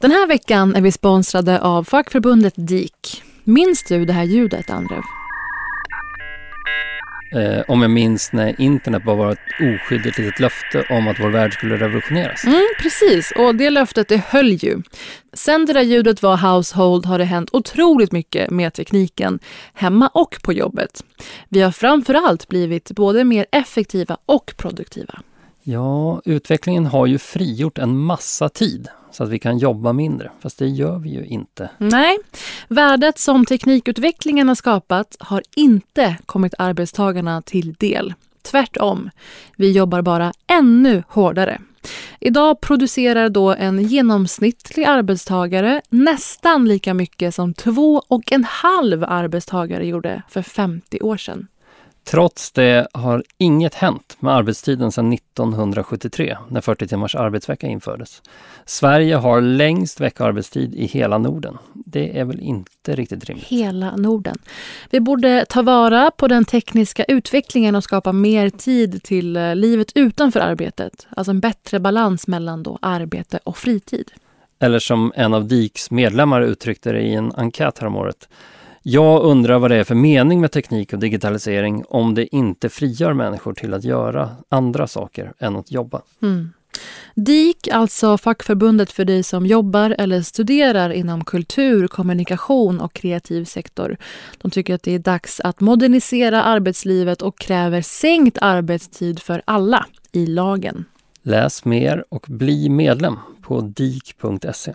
Den här veckan är vi sponsrade av fackförbundet DIK. Minns du det här ljudet, Andrev? Eh, om jag minns när internet bara var ett oskyldigt litet löfte om att vår värld skulle revolutioneras. Mm, precis, och det löftet det höll ju. Sen det där ljudet var household har det hänt otroligt mycket med tekniken, hemma och på jobbet. Vi har framför allt blivit både mer effektiva och produktiva. Ja, utvecklingen har ju frigjort en massa tid så att vi kan jobba mindre. Fast det gör vi ju inte. Nej, värdet som teknikutvecklingen har skapat har inte kommit arbetstagarna till del. Tvärtom, vi jobbar bara ännu hårdare. Idag producerar då en genomsnittlig arbetstagare nästan lika mycket som två och en halv arbetstagare gjorde för 50 år sedan. Trots det har inget hänt med arbetstiden sedan 1973 när 40 timmars arbetsvecka infördes. Sverige har längst veckoarbetstid i hela Norden. Det är väl inte riktigt rimligt? Hela Norden. Vi borde ta vara på den tekniska utvecklingen och skapa mer tid till eh, livet utanför arbetet. Alltså en bättre balans mellan då arbete och fritid. Eller som en av DIKs medlemmar uttryckte det i en enkät häromåret. Jag undrar vad det är för mening med teknik och digitalisering om det inte frigör människor till att göra andra saker än att jobba. Mm. DIK, alltså fackförbundet för dig som jobbar eller studerar inom kultur, kommunikation och kreativ sektor. De tycker att det är dags att modernisera arbetslivet och kräver sänkt arbetstid för alla i lagen. Läs mer och bli medlem på dik.se.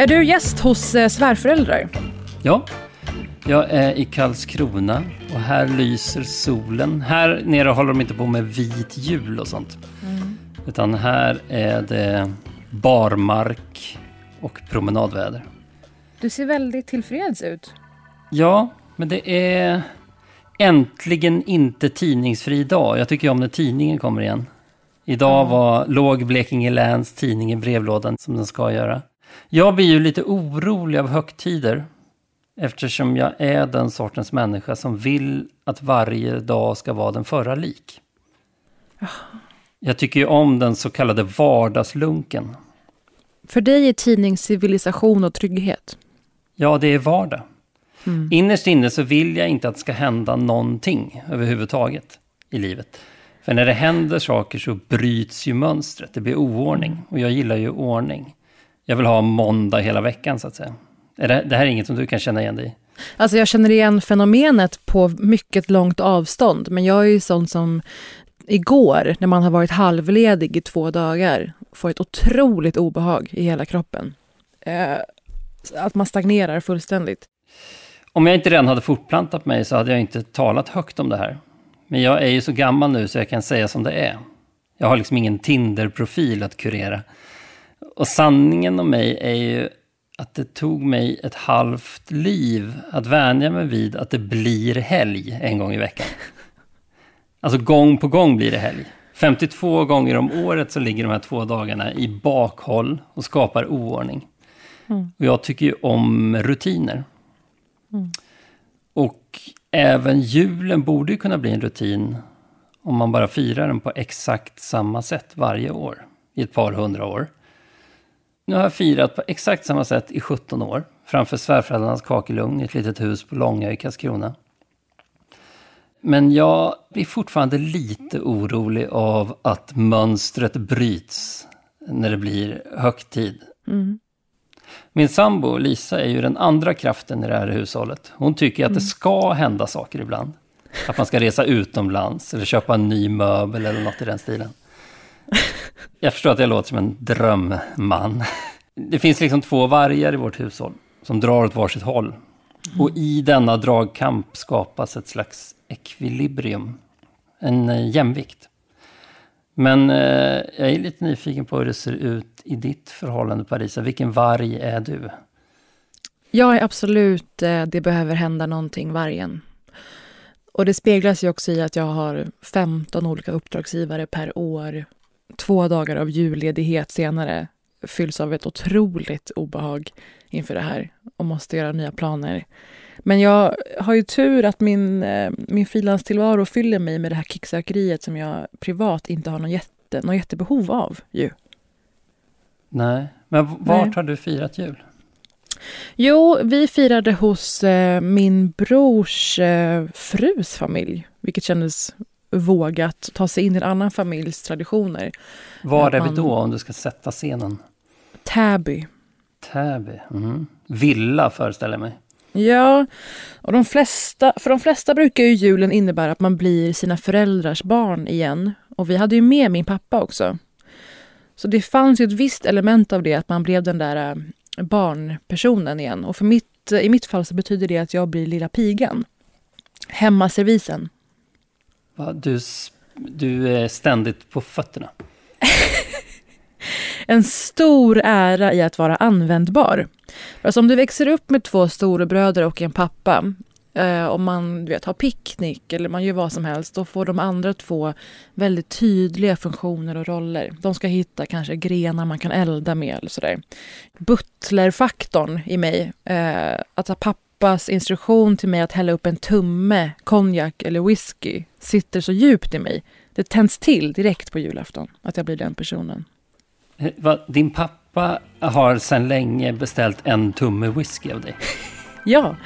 Är du gäst hos eh, svärföräldrar? Ja, jag är i Karlskrona och här lyser solen. Här nere håller de inte på med vit jul och sånt. Mm. Utan här är det barmark och promenadväder. Du ser väldigt tillfreds ut. Ja, men det är äntligen inte tidningsfri dag. Jag tycker om när tidningen kommer igen. Idag var, låg Blekinge Läns tidning i brevlådan som den ska göra. Jag blir ju lite orolig av högtider eftersom jag är den sortens människa som vill att varje dag ska vara den förra lik. Jag tycker ju om den så kallade vardagslunken. För dig är tidning civilisation och trygghet? Ja, det är vardag. Mm. Innerst inne så vill jag inte att det ska hända någonting överhuvudtaget i livet. För när det händer saker så bryts ju mönstret, det blir oordning. Och jag gillar ju ordning. Jag vill ha måndag hela veckan så att säga. Det, det här är inget som du kan känna igen dig i? Alltså jag känner igen fenomenet på mycket långt avstånd, men jag är ju sån som igår, när man har varit halvledig i två dagar, får ett otroligt obehag i hela kroppen. Eh, att man stagnerar fullständigt. Om jag inte redan hade fortplantat mig så hade jag inte talat högt om det här. Men jag är ju så gammal nu så jag kan säga som det är. Jag har liksom ingen Tinder-profil att kurera. Och sanningen om mig är ju att det tog mig ett halvt liv att vänja mig vid att det blir helg en gång i veckan. Alltså gång på gång blir det helg. 52 gånger om året så ligger de här två dagarna i bakhåll och skapar oordning. Mm. Och jag tycker ju om rutiner. Mm. Och även julen borde ju kunna bli en rutin om man bara firar den på exakt samma sätt varje år i ett par hundra år. Nu har jag firat på exakt samma sätt i 17 år framför svärföräldrarnas kakelugn i ett litet hus på Långö i Karlskrona. Men jag blir fortfarande lite orolig av att mönstret bryts när det blir högtid. Mm. Min sambo Lisa är ju den andra kraften i det här hushållet. Hon tycker att det mm. ska hända saker ibland. Att man ska resa utomlands eller köpa en ny möbel eller något i den stilen. Jag förstår att jag låter som en drömman. Det finns liksom två vargar i vårt hushåll som drar åt varsitt håll. Och i denna dragkamp skapas ett slags ekvilibrium, en eh, jämvikt. Men eh, jag är lite nyfiken på hur det ser ut i ditt förhållande Parisa. Vilken varg är du? Jag är absolut, eh, det behöver hända någonting, vargen. Och det speglas ju också i att jag har 15 olika uppdragsgivare per år. Två dagar av julledighet senare fylls av ett otroligt obehag inför det här och måste göra nya planer. Men jag har ju tur att min, eh, min frilanstillvaro fyller mig med det här kicksökeriet som jag privat inte har någon jätte, någon jättebehov av. Ju. Nej, men vart Nej. har du firat jul? Jo, vi firade hos eh, min brors eh, frus familj, vilket kändes vågat. Ta sig in i en annan familjs traditioner. Var är man... vi då, om du ska sätta scenen? Täby. Täby, mm. Villa föreställer jag mig. Ja, och de flesta, för de flesta brukar ju julen innebära att man blir sina föräldrars barn igen. Och vi hade ju med min pappa också. Så det fanns ju ett visst element av det, att man blev den där äh, barnpersonen igen. Och för mitt, i mitt fall så betyder det att jag blir lilla pigan. Hemmaservisen. Du, du är ständigt på fötterna. en stor ära i att vara användbar. Alltså om du växer upp med två storebröder och en pappa eh, om man du vet, har picknick eller man gör vad som helst, då får de andra två väldigt tydliga funktioner och roller. De ska hitta kanske grenar man kan elda med eller sådär. Butlerfaktorn i mig, eh, pappa pappas instruktion till mig att hälla upp en tumme konjak eller whisky sitter så djupt i mig. Det tänds till direkt på julafton, att jag blir den personen. Din pappa har sedan länge beställt en tumme whisky av dig. ja,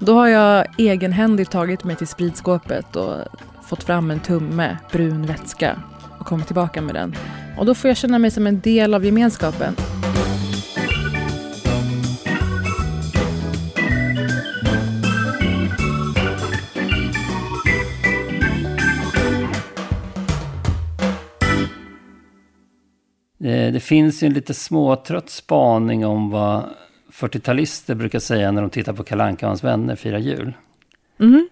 då har jag egenhändigt tagit mig till spritskåpet och fått fram en tumme brun vätska och kommit tillbaka med den. Och då får jag känna mig som en del av gemenskapen. Det finns ju en lite småtrött spaning om vad 40-talister brukar säga när de tittar på Kalanka och hans vänner firar jul. Mm.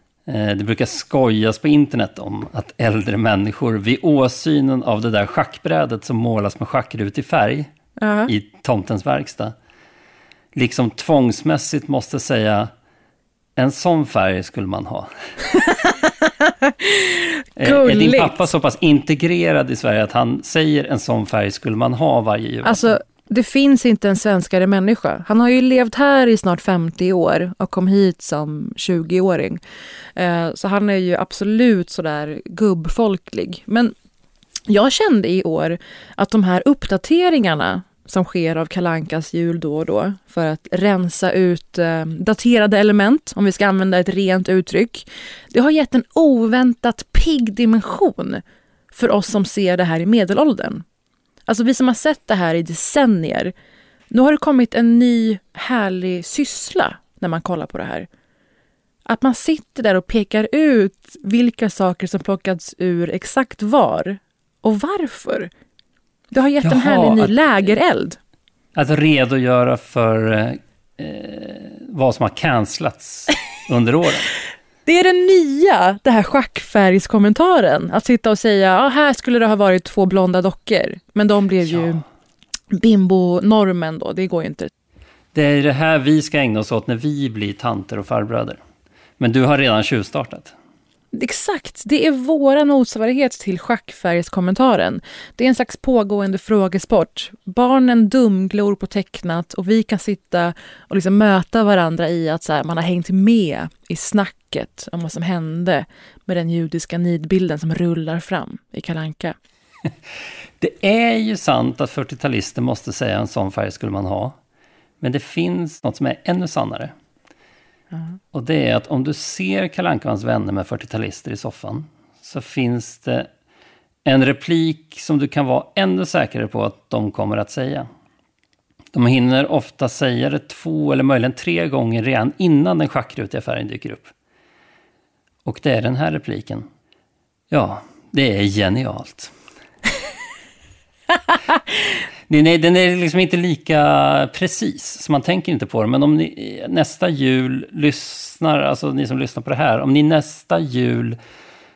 Det brukar skojas på internet om att äldre människor vid åsynen av det där schackbrädet som målas med schackrutig färg uh -huh. i tomtens verkstad, liksom tvångsmässigt måste säga en sån färg skulle man ha. är din pappa så pass integrerad i Sverige att han säger en sån färg skulle man ha varje jul? Alltså, det finns inte en svenskare människa. Han har ju levt här i snart 50 år och kom hit som 20-åring. Eh, så han är ju absolut sådär gubbfolklig. Men jag kände i år att de här uppdateringarna som sker av Kalankas jul då och då för att rensa ut eh, daterade element, om vi ska använda ett rent uttryck. Det har gett en oväntat pigg dimension för oss som ser det här i medelåldern. Alltså vi som har sett det här i decennier. Nu har det kommit en ny härlig syssla när man kollar på det här. Att man sitter där och pekar ut vilka saker som plockats ur exakt var och varför. Det har gett Jaha, en härlig ny att, lägereld. Att redogöra för eh, vad som har cancellats under åren. Det är det nya, det här schackfärgskommentaren. Att sitta och säga, ja, här skulle det ha varit två blonda dockor. Men de blev ju Ja. bimbo-normen då, det går ju inte. Det är det här vi ska ägna oss åt när vi blir tanter och farbröder. Men du har redan tjuvstartat. Exakt, det är våran motsvarighet till schackfärgskommentaren. Det är en slags pågående frågesport. Barnen dumglor på tecknat och vi kan sitta och liksom möta varandra i att så här, man har hängt med i snacket om vad som hände med den judiska nidbilden som rullar fram i Kalanka. Det är ju sant att 40-talister måste säga en sån färg skulle man ha. Men det finns något som är ännu sannare. Och det är att om du ser Kalle hans vänner med 40-talister i soffan så finns det en replik som du kan vara ännu säkrare på att de kommer att säga. De hinner ofta säga det två eller möjligen tre gånger redan innan den schackrutiga färgen dyker upp. Och det är den här repliken. Ja, det är genialt. Den är, den är liksom inte lika precis, så man tänker inte på det. Men om ni nästa jul lyssnar, alltså ni som lyssnar på det här, om ni nästa jul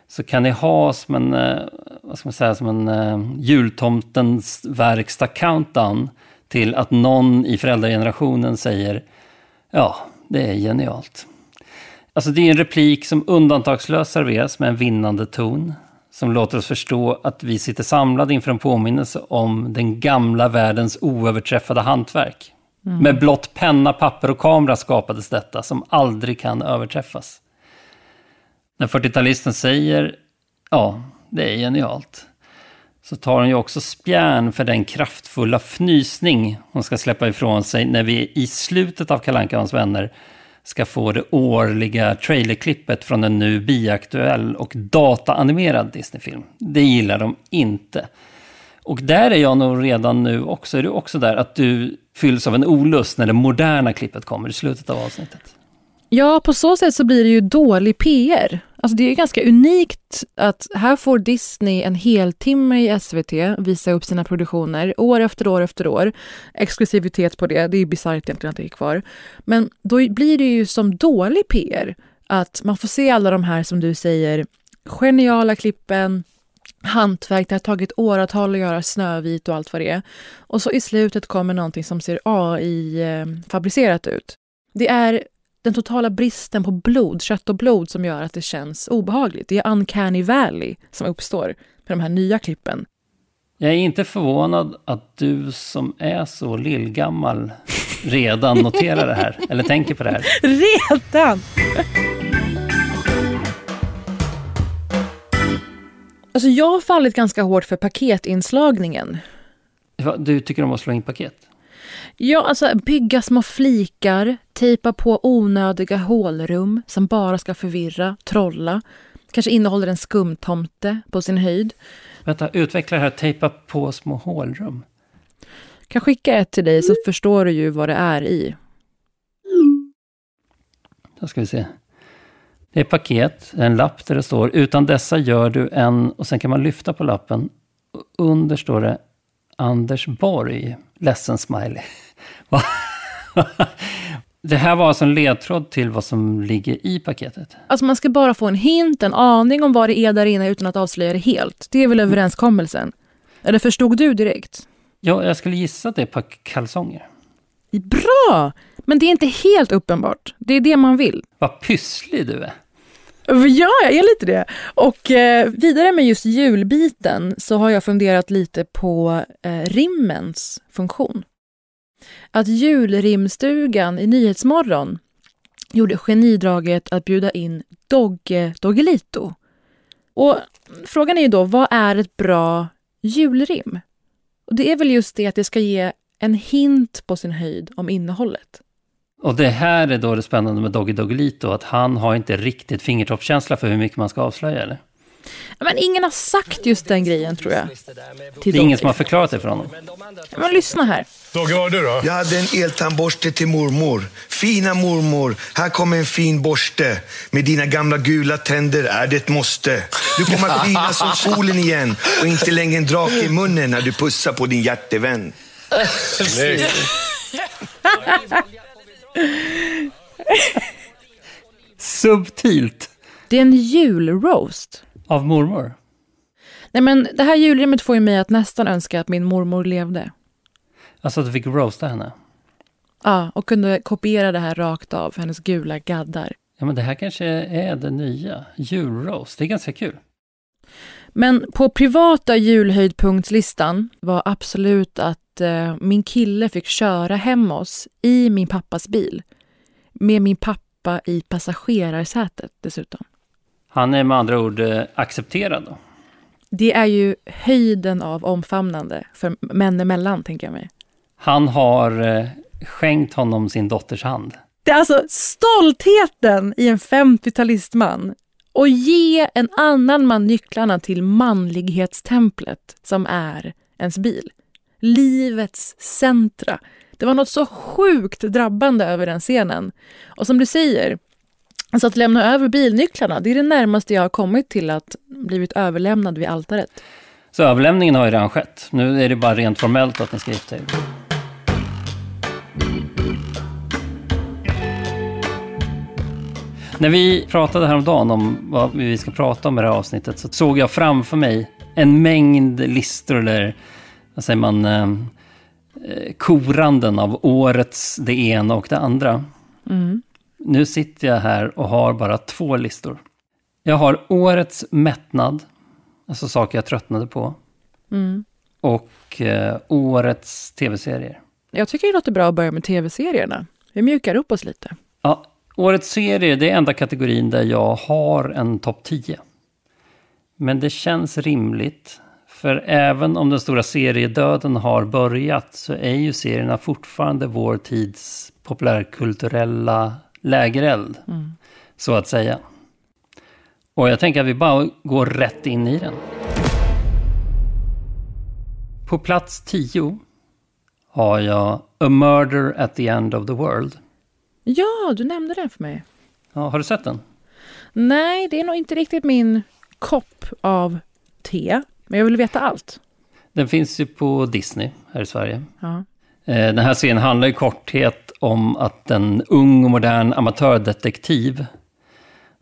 så kan ni ha som en, eh, vad ska man säga, som en uh, jultomtens verkstad countdown till att någon i föräldragenerationen säger ja, det är genialt. Alltså det är en replik som undantagslöst serveras med en vinnande ton som låter oss förstå att vi sitter samlade inför en påminnelse om den gamla världens oöverträffade hantverk. Med blott penna, papper och kamera skapades detta som aldrig kan överträffas. När 40-talisten säger ja, det är genialt, så tar hon ju också spjärn för den kraftfulla fnysning hon ska släppa ifrån sig när vi i slutet av Kalle Anka och hans vänner ska få det årliga trailerklippet från en nu biaktuell och dataanimerad Disneyfilm. Det gillar de inte. Och där är jag nog redan nu också, är du också där att du fylls av en olust när det moderna klippet kommer i slutet av avsnittet? Ja, på så sätt så blir det ju dålig PR. Alltså det är ju ganska unikt att här får Disney en heltimme i SVT visa upp sina produktioner år efter år efter år. Exklusivitet på det, det är ju bisarrt egentligen att det är kvar. Men då blir det ju som dålig PR att man får se alla de här, som du säger, geniala klippen, hantverk, det har tagit åratal att göra Snövit och allt vad det är. Och så i slutet kommer någonting som ser AI-fabricerat eh, ut. Det är den totala bristen på blod, kött och blod som gör att det känns obehagligt. Det är uncanny valley som uppstår med de här nya klippen. Jag är inte förvånad att du som är så lillgammal redan noterar det här, eller tänker på det här. Redan! Alltså jag har fallit ganska hårt för paketinslagningen. Du tycker om att slå in paket? Ja, alltså bygga små flikar, tejpa på onödiga hålrum som bara ska förvirra, trolla. Kanske innehåller en skumtomte på sin höjd. Vänta, utveckla det här, tejpa på små hålrum. Kan skicka ett till dig så förstår du ju vad det är i. Då ska vi se. Det är paket, en lapp där det står utan dessa gör du en och sen kan man lyfta på lappen. Och under står det Anders Borg, ledsen smiley. Det här var alltså en ledtråd till vad som ligger i paketet. Alltså man ska bara få en hint, en aning om vad det är där inne utan att avslöja det helt. Det är väl överenskommelsen? Eller förstod du direkt? Ja, jag skulle gissa att det är packkalsonger. Bra! Men det är inte helt uppenbart. Det är det man vill. Vad pysslig du är. Ja, jag är lite det. Och eh, vidare med just julbiten så har jag funderat lite på eh, rimmens funktion. Att julrimstugan i Nyhetsmorgon gjorde genidraget att bjuda in Dogge Doggelito. Och frågan är ju då, vad är ett bra julrim? Och det är väl just det att det ska ge en hint på sin höjd om innehållet. Och det här är då det spännande med Doggy Doggelito, att han har inte riktigt fingertoppskänsla för hur mycket man ska avslöja, eller? Men ingen har sagt just den grejen, tror jag. Till Det är ingen som har förklarat det för honom. Men lyssna här. Dogge, vad har du då? Jag hade en eltandborste till mormor. Fina mormor, här kommer en fin borste. Med dina gamla gula tänder är det ett måste. Du kommer att skina som solen igen och inte längre en drake i munnen när du pussar på din hjärtevän. Subtilt. Det är en julroast. Av mormor. Nej, men det här julrimmet får ju mig att nästan önska att min mormor levde. Alltså att du fick roasta henne. Ja, och kunde kopiera det här rakt av, hennes gula gaddar. Ja, men det här kanske är det nya. Julroast. Det är ganska kul. Men på privata julhöjdpunktslistan var absolut att eh, min kille fick köra hem oss i min pappas bil. Med min pappa i passagerarsätet dessutom. Han är med andra ord eh, accepterad då. Det är ju höjden av omfamnande för män emellan, tänker jag mig. Han har eh, skänkt honom sin dotters hand. Det är alltså stoltheten i en 50-talistman och ge en annan man nycklarna till manlighetstemplet som är ens bil. Livets centra. Det var något så sjukt drabbande över den scenen. Och som du säger, alltså att lämna över bilnycklarna, det är det närmaste jag har kommit till att blivit överlämnad vid altaret. Så överlämningen har ju redan skett. Nu är det bara rent formellt att ni ska gifta er. När vi pratade häromdagen om vad vi ska prata om i det här avsnittet så såg jag framför mig en mängd listor eller vad säger man, eh, eh, koranden av årets det ena och det andra. Mm. Nu sitter jag här och har bara två listor. Jag har årets mättnad, alltså saker jag tröttnade på. Mm. Och eh, årets tv-serier. Jag tycker det låter bra att börja med tv-serierna. Vi mjukar upp oss lite. Ja, årets serie, det är enda kategorin där jag har en topp 10. Men det känns rimligt. För även om den stora seriedöden har börjat så är ju serierna fortfarande vår tids populärkulturella lägereld. Mm. Så att säga. Och jag tänker att vi bara går rätt in i den. På plats 10 har jag A Murder at the End of the World. Ja, du nämnde den för mig. Ja, har du sett den? Nej, det är nog inte riktigt min kopp av te. Men jag vill veta allt. Den finns ju på Disney här i Sverige. Ja. Eh, Den här serien handlar i korthet om att en ung och modern amatördetektiv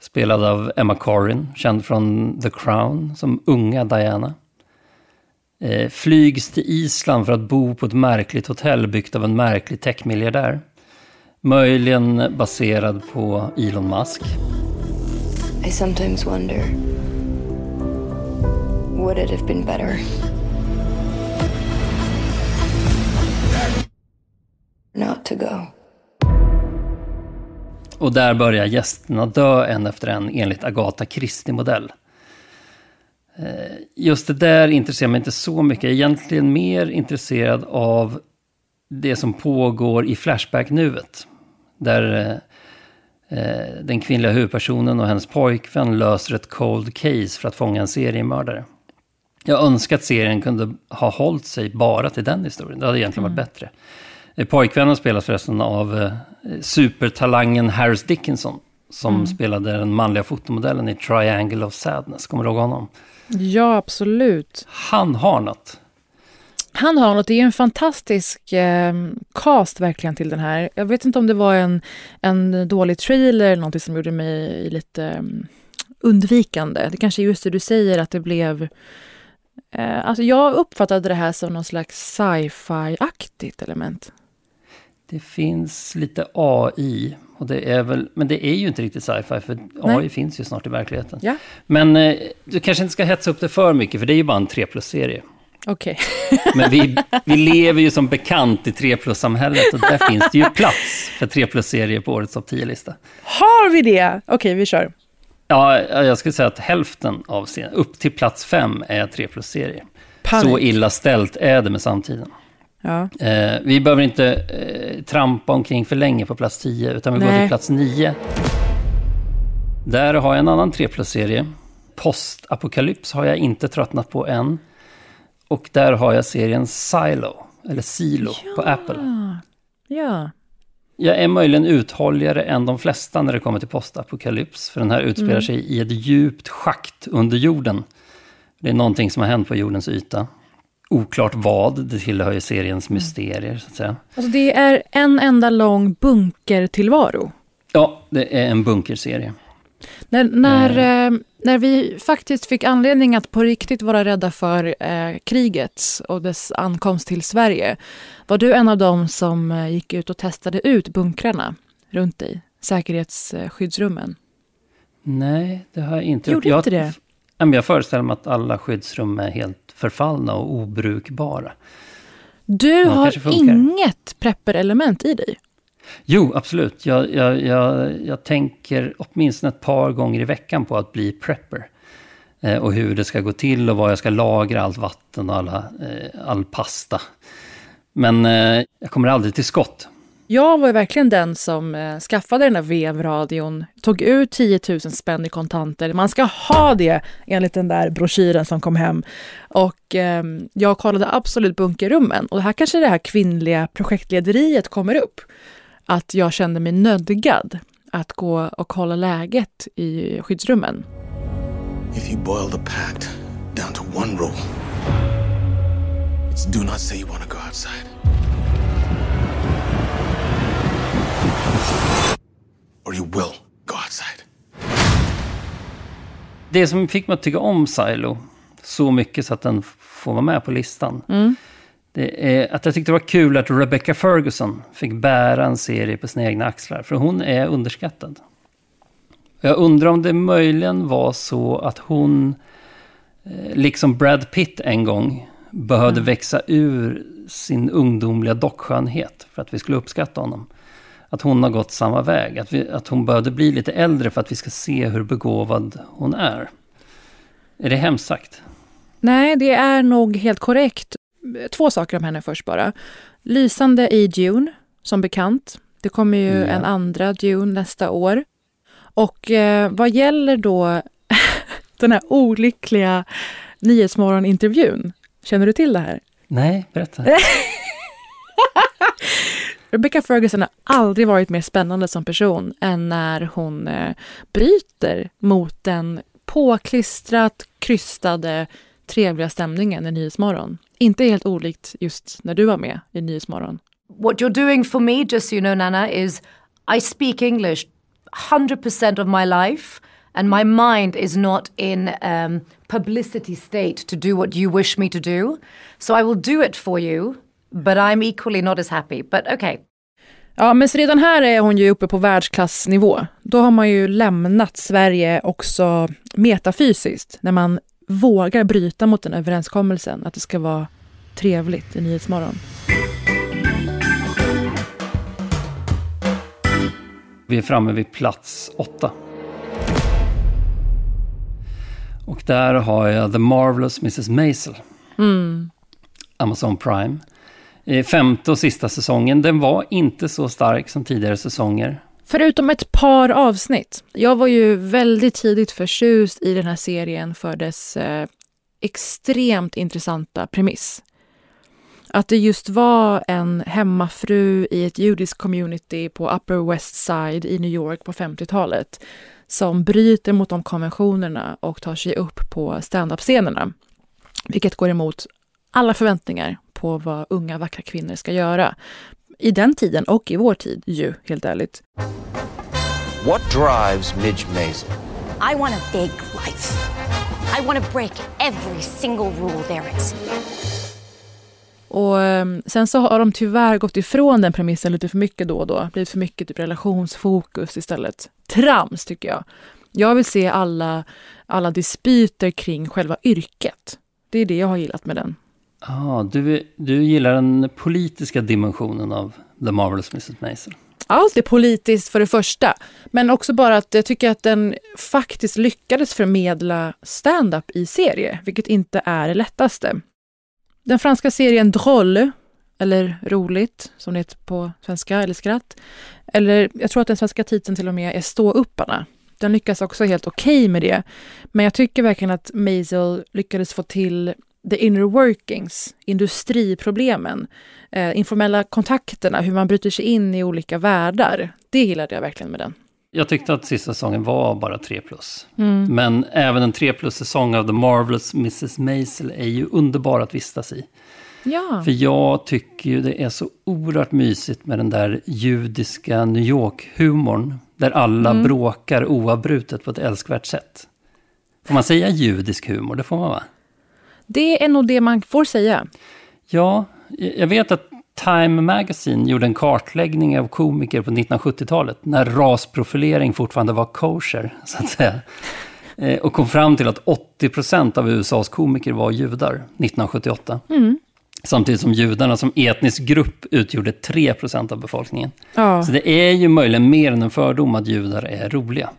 spelad av Emma Corrin, känd från The Crown som unga Diana. eh, Flygs till Island för att bo på ett märkligt hotell byggt av en märklig techmiljardär. Möjligen baserad på Elon Musk. I sometimes wonder would it have been better not to go? Och där börjar gästerna dö en efter en enligt Agatha Christie-modell. Eh, just det där intresserar mig inte så mycket. Jag är egentligen mer intresserad av det som pågår i Flashback-nuet. Där eh, eh, den kvinnliga huvudpersonen och hennes pojkvän löser ett cold case för att fånga en seriemördare. Jag önskar att serien kunde ha hållit sig bara till den historien. Det hade egentligen varit bättre. Eh, Pojkvännen spelas förresten av eh, supertalangen Harris Dickinson. Som spelade den manliga fotomodellen i Triangle of Sadness. Kommer du ihåg honom? Ja, absolut. Han har något. Han har något, det är en fantastisk eh, cast verkligen till den här. Jag vet inte om det var en, en dålig trailer eller någonting som gjorde mig lite mm, undvikande. Det kanske är just det du säger att det blev... Eh, alltså jag uppfattade det här som någon slags sci-fi-aktigt element. Det finns lite AI. Och det är väl, men det är ju inte riktigt sci-fi, för AI Nej. finns ju snart i verkligheten. Ja. Men eh, du kanske inte ska hetsa upp det för mycket, för det är ju bara en 3 plus-serie. Okej. Men vi, vi lever ju som bekant i 3 plus-samhället och där finns det ju plats för 3 plus-serier på årets topp 10-lista. Har vi det? Okej, vi kör. Ja, jag skulle säga att hälften av serien, upp till plats 5, är 3 plus-serier. Så illa ställt är det med samtiden. Ja. Eh, vi behöver inte eh, trampa omkring för länge på plats 10, utan vi går Nej. till plats 9. Där har jag en annan 3 plus-serie. Postapokalyps har jag inte tröttnat på än. Och där har jag serien Silo, eller Silo, på Apple. Ja. Jag är möjligen uthålligare än de flesta när det kommer till postapokalyps. För den här utspelar Mm. sig i ett djupt schakt under jorden. Det är någonting som har hänt på jordens yta. Oklart vad, det tillhör ju seriens mysterier så att säga. Alltså det är en enda lång bunkertillvaro. Ja, det är en bunkerserie. När, när, eh. När vi faktiskt fick anledning att på riktigt vara rädda för eh, kriget och dess ankomst till Sverige, var du en av dem som eh, gick ut och testade ut bunkrarna runt dig, säkerhetsskyddsrummen? Nej, det har jag inte gjort. Gjorde inte det? Jag, jag föreställer mig att alla skyddsrum är helt förfallna och obrukbara. Du har inget prepper-element i dig? Jo, absolut. Jag, jag, jag, jag tänker åtminstone ett par gånger i veckan på att bli prepper. Eh, och hur det ska gå till och var jag ska lagra allt vatten och alla, eh, all pasta. Men eh, jag kommer aldrig till skott. Jag var verkligen den som eh, skaffade den där vevradion, tog ut 10 000 spänn i kontanter. Man ska ha det enligt den där broschyren som kom hem. Och eh, jag kollade absolut bunkerrummen. Och här kanske det här kvinnliga projektlederiet kommer upp att jag kände mig nödgad att gå och kolla läget i skyddsrummen. If you boil the pact down to one rule, it's do not say you want to go outside. Or you will go outside. Det som fick mig att tycka om Silo så mycket så att den får vara med på listan. Mm är att jag tyckte det var kul att Rebecca Ferguson fick bära en serie på sina egna axlar. För hon är underskattad. Jag undrar om det möjligen var så att hon, eh, liksom Brad Pitt en gång, behövde mm. växa ur sin ungdomliga dockskönhet för att vi skulle uppskatta honom. Att hon har gått samma väg. Att, vi, att hon behövde bli lite äldre för att vi ska se hur begåvad hon är. Är det hemskt sagt? Nej, det är nog helt korrekt två saker om henne först bara. Lysande i Dune, som bekant. Det kommer ju mm. en andra Dune nästa år. Och eh, vad gäller då den här olyckliga Nyhetsmorgon-intervjun, känner du till det här? Nej, berätta. Rebecca Ferguson har aldrig varit mer spännande som person än när hon eh, bryter mot den påklistrat krystade trevliga stämningen i Nyhetsmorgon. Inte helt olikt just när du var med i Nyhetsmorgon. What you're doing for me, just so you know Nana, is I speak English 100% of my life and my mind is not in um, publicity state to do what you wish me to do. So I will do it for you, but I'm equally not as happy. But okay. Ja, men redan här är hon ju uppe på världsklassnivå. Då har man ju lämnat Sverige också metafysiskt, när man vågar bryta mot den överenskommelsen att det ska vara trevligt i Nyhetsmorgon. Vi är framme vid plats åtta. Och där har jag The Marvelous Mrs Maisel. Mm. Amazon Prime. Femte och sista säsongen. Den var inte så stark som tidigare säsonger. Förutom ett par avsnitt. Jag var ju väldigt tidigt förtjust i den här serien för dess eh, extremt intressanta premiss. Att det just var en hemmafru i ett judiskt community på Upper West Side i New York på 50-talet som bryter mot de konventionerna och tar sig upp på standup-scenerna. Vilket går emot alla förväntningar på vad unga vackra kvinnor ska göra i den tiden och i vår tid ju, helt ärligt. What drives Midge Mason? I want a big life. I want to break every single rule there is. Och ehm, sen så har de tyvärr gått ifrån den premissen lite för mycket då och då. Blivit för mycket typ relationsfokus istället. Trams tycker jag. Jag vill se alla, alla dispyter kring själva yrket. Det är det jag har gillat med den. Ah, du, du gillar den politiska dimensionen av The Marvelous Mrs Maisel? Allt är politiskt för det första, men också bara att jag tycker att den faktiskt lyckades förmedla stand-up i serie, vilket inte är det lättaste. Den franska serien Droll, eller Roligt, som det heter på svenska, eller Skratt, eller jag tror att den svenska titeln till och med är Ståupparna. Den lyckas också helt okej okay med det. Men jag tycker verkligen att Maisel lyckades få till the inner workings, industriproblemen, eh, informella kontakterna, hur man bryter sig in i olika världar. Det gillade jag verkligen med den. Jag tyckte att sista säsongen var bara 3 plus. Mm. Men även en 3 plus säsong av The Marvelous Mrs Maisel är ju underbar att vistas i. Ja. För jag tycker ju det är så oerhört mysigt med den där judiska New York-humorn. Där alla bråkar oavbrutet på ett älskvärt sätt. Får man säga judisk humor? Det får man va? Det är nog det man får säga. Ja, jag vet att Time Magazine gjorde en kartläggning av komiker på 1970-talet, när rasprofilering fortfarande var kosher, så att säga. Eh, Och kom fram till att 80% av USAs komiker var judar 1978. Samtidigt som judarna som etnisk grupp utgjorde 3% av befolkningen. Ja. Så det är ju möjligen mer än en fördom att judar är roliga.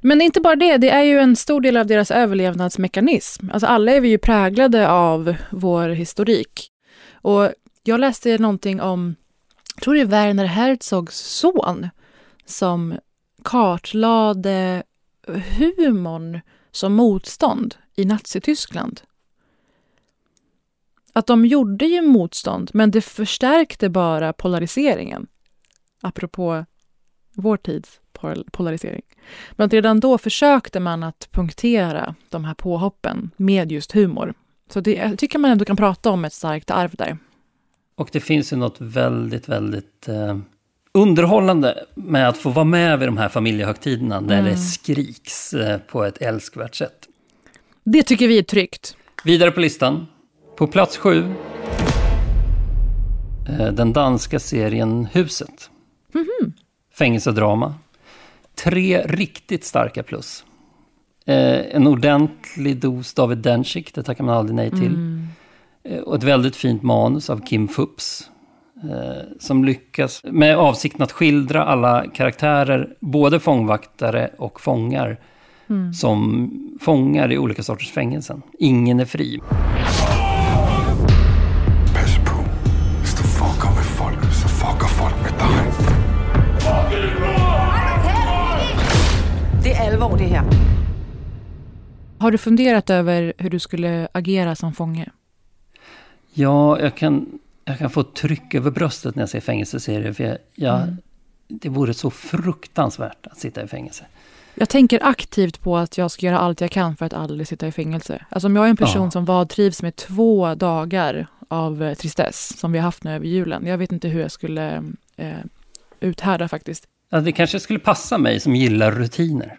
Men inte bara det, det är ju en stor del av deras överlevnadsmekanism. Alltså alla är vi ju präglade av vår historik. Och jag läste någonting om, jag tror det är Werner Herzogs son, som kartlade humorn som motstånd i Nazityskland. Att de gjorde ju motstånd, men det förstärkte bara polariseringen. Apropå vår tids polarisering. Men redan då försökte man att punktera de här påhoppen med just humor. Så det, jag tycker man ändå kan prata om ett starkt arv där. Och det finns ju något väldigt, väldigt eh, underhållande med att få vara med vid de här familjehögtiderna där det skriks eh, på ett älskvärt sätt. Det tycker vi är tryggt. Vidare på listan. På plats sju. Eh, den danska serien Huset. Fängelsedrama. Tre riktigt starka plus. Eh, en ordentlig dos David Dencik, det tackar man aldrig nej till. Eh, och ett väldigt fint manus av Kim Fups. Eh, som lyckas med avsikten att skildra alla karaktärer, både fångvaktare och fångar, som fångar i olika sorters fängelsen. Ingen är fri. Här. Har du funderat över hur du skulle agera som fånge? Ja, jag kan, jag kan få tryck över bröstet när jag ser fängelseserier. För jag, jag, Det vore så fruktansvärt att sitta i fängelse. Jag tänker aktivt på att jag ska göra allt jag kan för att aldrig sitta i fängelse. Alltså om jag är en person Ja. som vantrivs med två dagar av eh, tristess, som vi har haft nu över julen. Jag vet inte hur jag skulle eh, uthärda faktiskt. Ja, det kanske skulle passa mig som gillar rutiner.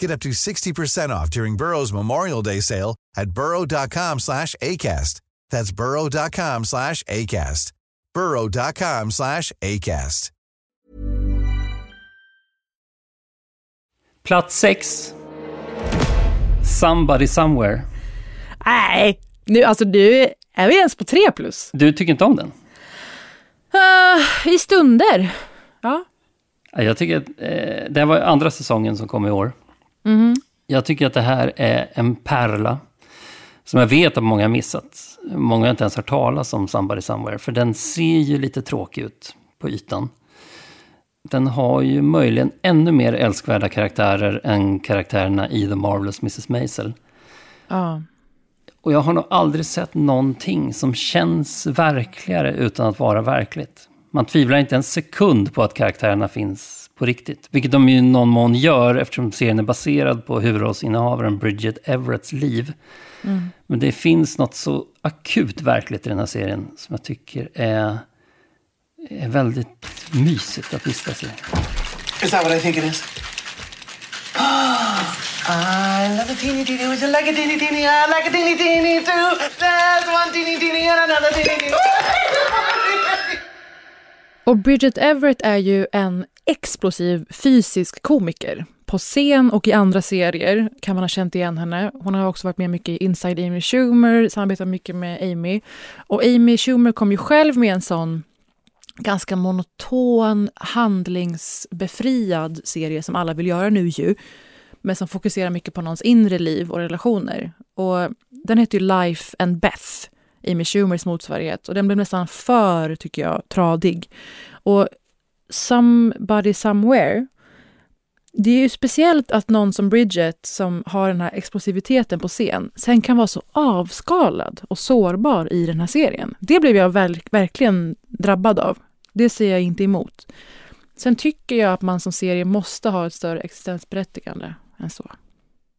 Get up to 60% off during Burrow's Memorial Day sale at burrow.com slash ACAST. That's burrow.com slash ACAST. burrow.com slash ACAST. Plats sex. Somebody somewhere. Nej, nu, alltså nu är vi ens på tre plus. Du tycker inte om den? Ah, I stunder. Ja. Ja, Jag tycker att eh, det här var andra säsongen som kom i år. Jag tycker att det här är en pärla som jag vet att många har missat. Många har inte ens hört talas om Somebody Somewhere, för den ser ju lite tråkig ut på ytan. Den har ju möjligen ännu mer älskvärda karaktärer än karaktärerna i The Marvelous Mrs. Maisel. ja. Och jag har nog aldrig sett någonting som känns verkligare utan att vara verkligt. Man tvivlar inte en sekund på att karaktärerna finns på riktigt. Vilket de ju i någon mån gör eftersom serien är baserad på huvudrollsinnehavaren Bridget Everetts liv. Mm. Men det finns något så akut verkligt i den här serien som jag tycker är, är väldigt mysigt att vistas i. Is that what I think it is? I love a teeny teeny, would you like a teeny teeny? I like a teeny teeny too. There's one teeny teeny and another teeny teeny. Och Bridget Everett är ju en explosiv fysisk komiker. På scen och i andra serier kan man ha känt igen henne. Hon har också varit med mycket i Inside Amy Schumer, samarbetat mycket med Amy. Och Amy Schumer kom ju själv med en sån ganska monoton, handlingsbefriad serie som alla vill göra nu ju men som fokuserar mycket på någons inre liv och relationer. Och den heter ju Life and Beth, Amy Schumers motsvarighet. Och den blev nästan för, tycker jag, tradig. Och Somebody Somewhere, det är ju speciellt att någon som Bridget, som har den här explosiviteten på scen, sen kan vara så avskalad och sårbar i den här serien. Det blev jag verk verkligen drabbad av. Det ser jag inte emot. Sen tycker jag att man som serie måste ha ett större existensberättigande än så.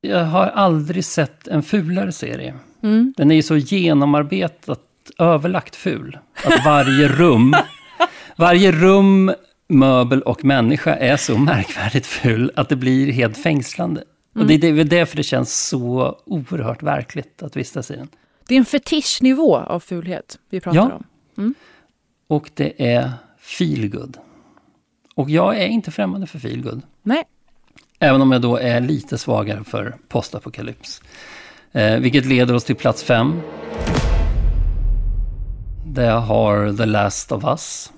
Jag har aldrig sett en fulare serie. Mm. Den är ju så genomarbetat, överlagt ful. Att varje rum, varje rum, möbel och människa är så märkvärdigt ful att det blir helt fängslande. Mm. Och det är därför det känns så oerhört verkligt att vistas i den. Det är en fetischnivå av fulhet vi pratar ja. om. Mm. Och det är feelgood. Och jag är inte främmande för feelgood. Nej. Även om jag då är lite svagare för postapokalyps. Eh, vilket leder oss till plats fem. Där jag har The Last of Us.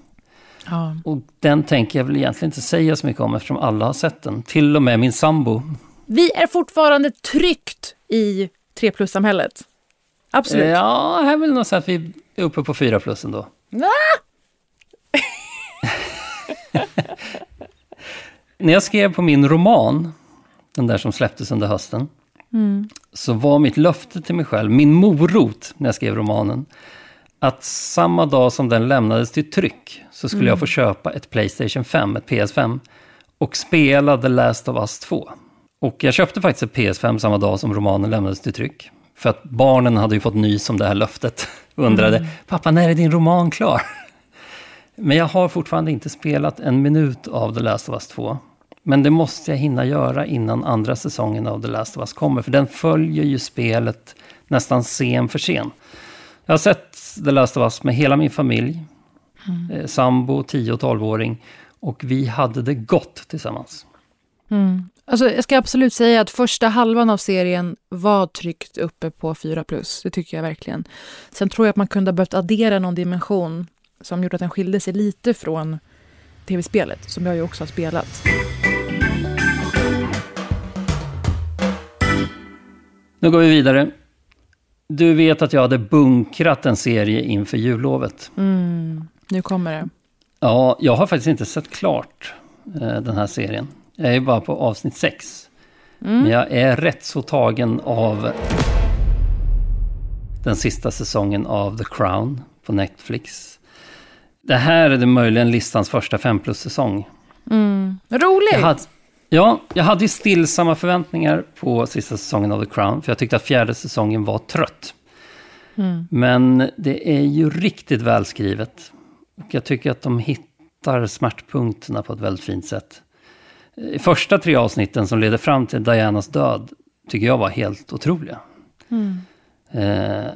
Ja. Och den tänker jag väl egentligen inte säga så mycket om eftersom alla har sett den. Till och med min sambo. Vi är fortfarande tryggt i 3 plus-samhället. Absolut. Eh, ja, här vill nog säga att vi är uppe på 4 plus ändå. Ah! När jag skrev på min roman, den där som släpptes under hösten, mm. så var mitt löfte till mig själv, min morot när jag skrev romanen, att samma dag som den lämnades till tryck så skulle mm. jag få köpa ett Playstation 5, ett PS5, och spela The Last of Us 2. Och jag köpte faktiskt ett PS5 samma dag som romanen lämnades till tryck. För att barnen hade ju fått nys om det här löftet och undrade, mm. pappa när är din roman klar? Men jag har fortfarande inte spelat en minut av The Last of Us 2. Men det måste jag hinna göra innan andra säsongen av The Last of Us kommer. För den följer ju spelet nästan scen för scen. Jag har sett The Last of Us med hela min familj. Mm. Eh, sambo, 10 och 12-åring. Och vi hade det gott tillsammans. Mm. Alltså, jag ska absolut säga att första halvan av serien var tryckt uppe på 4 plus. Det tycker jag verkligen. Sen tror jag att man kunde ha behövt addera någon dimension som gjorde att den skilde sig lite från tv-spelet, som jag ju också har spelat. Nu går vi vidare. Du vet att jag hade bunkrat en serie inför jullovet. Mm, nu kommer det. Ja, jag har faktiskt inte sett klart eh, den här serien. Jag är bara på avsnitt sex. Mm. Men jag är rätt så tagen av den sista säsongen av The Crown på Netflix. Det här är det möjligen listans första fem plus-säsong. Mm. Roligt! Ja, jag hade ju stillsamma förväntningar på sista säsongen av The Crown, för jag tyckte att fjärde säsongen var trött. Mm. Men det är ju riktigt välskrivet. Och jag tycker att de hittar smärtpunkterna på ett väldigt fint sätt. I första tre avsnitten som leder fram till Dianas död tycker jag var helt otroliga. Mm. Eh,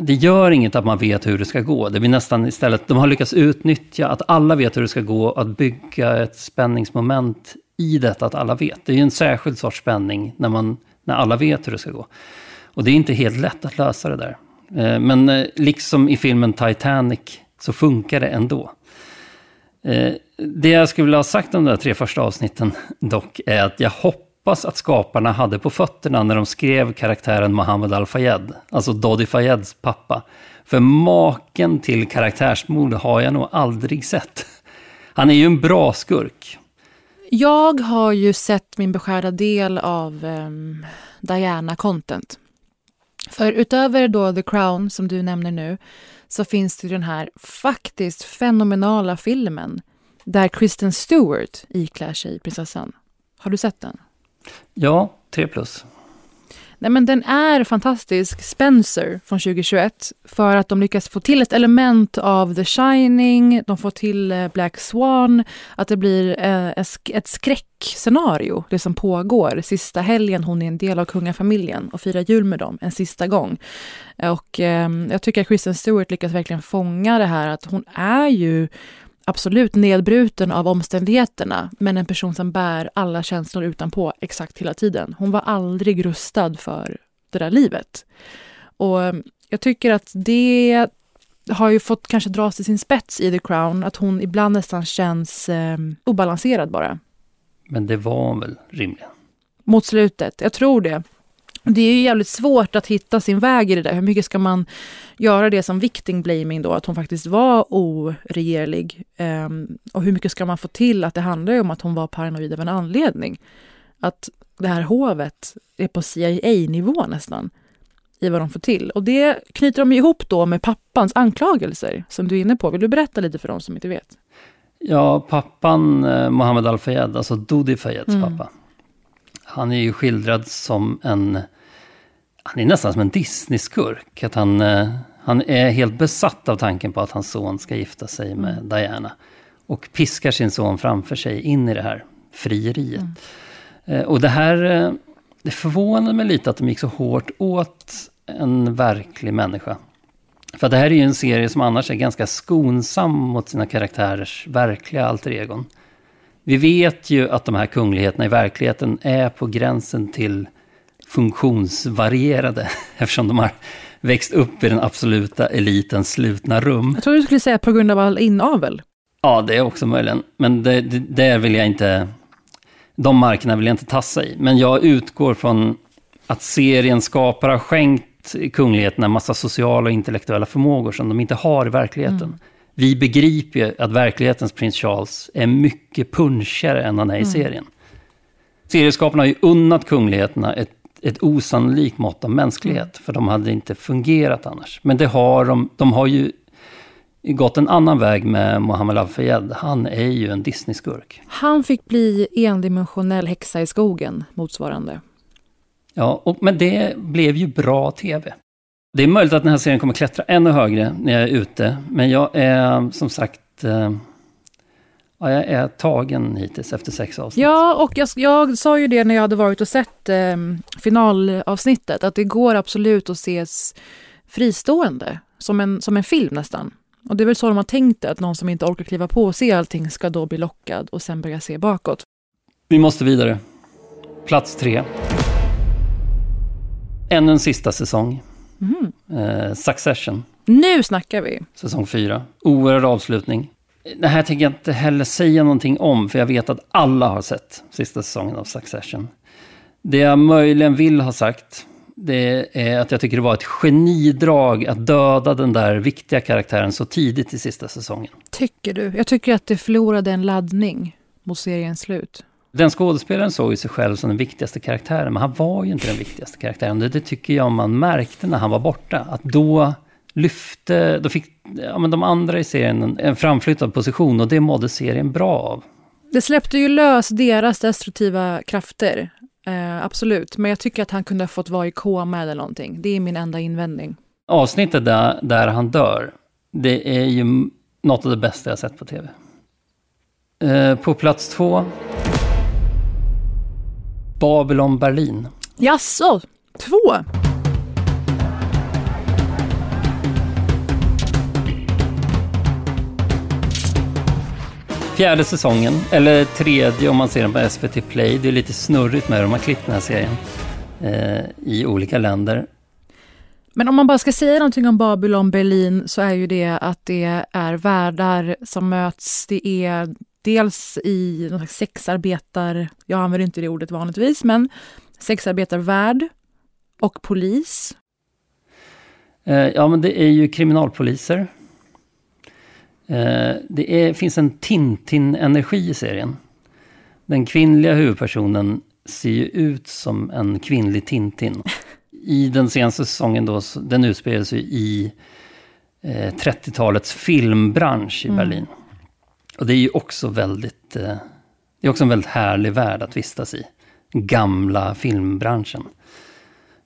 det gör inget att man vet hur det ska gå. Det blir nästan istället, de har lyckats utnyttja att alla vet hur det ska gå, att bygga ett spänningsmoment i detta att alla vet. Det är ju en särskild sorts spänning när, man, när alla vet hur det ska gå. Och det är inte helt lätt att lösa det där. Eh, men eh, liksom i filmen Titanic så funkar det ändå. Eh, det jag skulle vilja ha sagt om de där tre första avsnitten dock är att jag hoppas att skaparna hade på fötterna när de skrev karaktären Mohammed Al-Fayed, alltså Dodi Fayeds pappa. För maken till karaktärsmord har jag nog aldrig sett. Han är ju en bra skurk, jag har ju sett min beskärda del av um, Diana-content. För utöver då The Crown, som du nämner nu, så finns det den här faktiskt fenomenala filmen där Kristen Stewart iklär sig prinsessan. Har du sett den? Ja, 3 plus. Nej, men den är fantastisk. Spencer från 2021. För att de lyckas få till ett element av The Shining, de får till eh, Black Swan, att det blir eh, ett skräckscenario, det som pågår. Sista helgen hon är en del av kungafamiljen och firar jul med dem en sista gång. Och eh, jag tycker att Kristen Stewart lyckas verkligen fånga det här att hon är ju absolut nedbruten av omständigheterna, men en person som bär alla känslor utanpå exakt hela tiden. Hon var aldrig rustad för det där livet. Och jag tycker att det har ju fått kanske dras till sin spets i The Crown, att hon ibland nästan känns eh, obalanserad bara. Men det var hon väl rimligen? Mot slutet, jag tror det. Det är ju jävligt svårt att hitta sin väg i det där. Hur mycket ska man göra det som victim blaming då, att hon faktiskt var oregerlig? Um, och hur mycket ska man få till att det handlar om att hon var paranoid av en anledning? Att det här hovet är på CIA-nivå nästan i vad de får till. Och det knyter de ihop då med pappans anklagelser som du är inne på. Vill du berätta lite för de som inte vet? Ja, pappan eh, Mohammed Al-Fayed, alltså Dodi Fayeds mm. pappa. Han är ju skildrad som en han är nästan som en Disney-skurk. Att han, eh, han är helt besatt av tanken på att hans son ska gifta sig med mm. Diana. Och piskar sin son framför sig in i det här frieriet. Mm. Eh, och det här, eh, det förvånar mig lite att de gick så hårt åt en verklig människa. För det här är ju en serie som annars är ganska skonsam mot sina karaktärers verkliga alter egon. Vi vet ju att de här kungligheterna i verkligheten är på gränsen till funktionsvarierade eftersom de har växt upp i den absoluta elitens slutna rum. Jag tror du skulle säga på grund av all inavel. Ja, det är också möjligen. Men det, det, där vill jag inte... De markerna vill jag inte tassa i. Men jag utgår från att serien skapare har skänkt kungligheterna en massa sociala och intellektuella förmågor som de inte har i verkligheten. Mm. Vi begriper ju att verklighetens prins Charles är mycket punchigare än han är i mm. serien. Serieskaparna har ju unnat kungligheterna ett ett osannolikt mått av mänsklighet. För de hade inte fungerat annars. Men det har de, de har ju gått en annan väg med Mohammed Al-Fayed. Han är ju en Disney-skurk. Han fick bli endimensionell häxa i skogen, motsvarande. Ja, och, men det blev ju bra tv. Det är möjligt att den här serien kommer klättra ännu högre när jag är ute. Men jag är som sagt eh, Ja, jag är tagen hittills efter sex avsnitt. Ja, och jag, jag sa ju det när jag hade varit och sett eh, finalavsnittet, att det går absolut att ses fristående, som en, som en film nästan. Och det är väl så de har tänkt det, att någon som inte orkar kliva på och se allting ska då bli lockad och sen börja se bakåt. Vi måste vidare. Plats tre. Ännu en sista säsong. Mm. Eh, Succession. Nu snackar vi! Säsong fyra. Oerhörd avslutning. Det här tänker jag inte heller säga någonting om, för jag vet att alla har sett sista säsongen av Succession. Det jag möjligen vill ha sagt, det är att jag tycker det var ett genidrag att döda den där viktiga karaktären så tidigt i sista säsongen. Tycker du? Jag tycker att det förlorade en laddning mot seriens slut. Den skådespelaren såg ju sig själv som den viktigaste karaktären, men han var ju inte den viktigaste karaktären. Det, det tycker jag man märkte när han var borta. Att då lyfte, då fick ja, men de andra i serien en, en framflyttad position och det mådde serien bra av. Det släppte ju lös deras destruktiva krafter, eh, absolut. Men jag tycker att han kunde ha fått vara i koma eller någonting. Det är min enda invändning. Avsnittet där, där han dör, det är ju något av det bästa jag sett på tv. Eh, på plats två, Babylon Berlin. Jaså, två? Fjärde säsongen, eller tredje om man ser den på SVT Play. Det är lite snurrigt med hur de har klippt den här serien eh, i olika länder. Men om man bara ska säga någonting om Babylon Berlin så är ju det att det är världar som möts. Det är dels i någon slags sexarbetar... Jag använder inte det ordet vanligtvis, men sexarbetarvärld och polis. Eh, ja, men det är ju kriminalpoliser det är, finns en Tintin-energi i serien. Den kvinnliga huvudpersonen ser ju ut som en kvinnlig Tintin. i den senaste säsongen då, den utspelar sig i eh, 30-talets filmbransch i mm. Berlin. Och det är ju också väldigt, eh, det är också en väldigt härlig värld att vistas i. Gamla filmbranschen.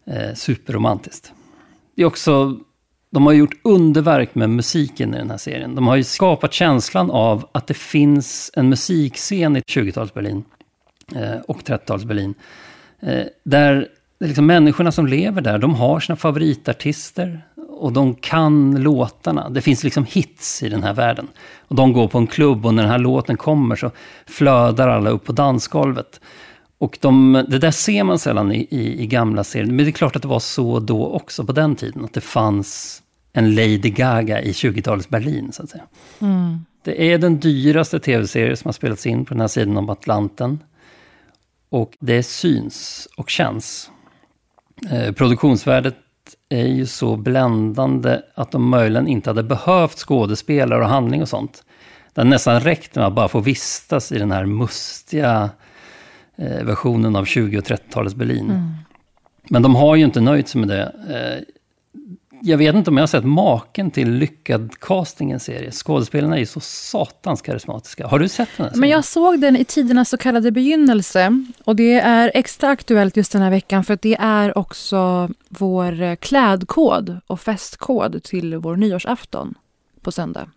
Eh, superromantiskt. Det är också, de har gjort underverk med musiken i den här serien. De har ju skapat känslan av att det finns en musikscen i 20-tals Berlin eh, och 30-tals Berlin. Eh, där liksom människorna som lever där, de har sina favoritartister och de kan låtarna. Det finns liksom hits i den här världen. Och de går på en klubb och när den här låten kommer så flödar alla upp på dansgolvet. Och de, det där ser man sällan i, i, i, gamla serier. Men det är klart att det var så då också på den tiden. Att det fanns en Lady Gaga i 20-talets Berlin, så att säga. Mm. Det är den dyraste tv-serie som har spelats in på den här sidan om Atlanten. Och det syns och känns. Eh, produktionsvärdet är ju så bländande att de möjligen inte hade behövt skådespelare och handling och sånt. Det hade nästan räckt med att bara få vistas i den här mustiga eh, versionen av 20 och 30-talets Berlin. Mm. Men de har ju inte nöjt sig med det. Eh, jag vet inte om jag har sett maken till lyckad casting i en serie. Skådespelarna är ju så satans karismatiska. Har du sett den? Men jag såg den i tidernas så kallade begynnelse. Och det är extra aktuellt just den här veckan för det är också vår eh, klädkod och festkod till vår nyårsafton på söndag.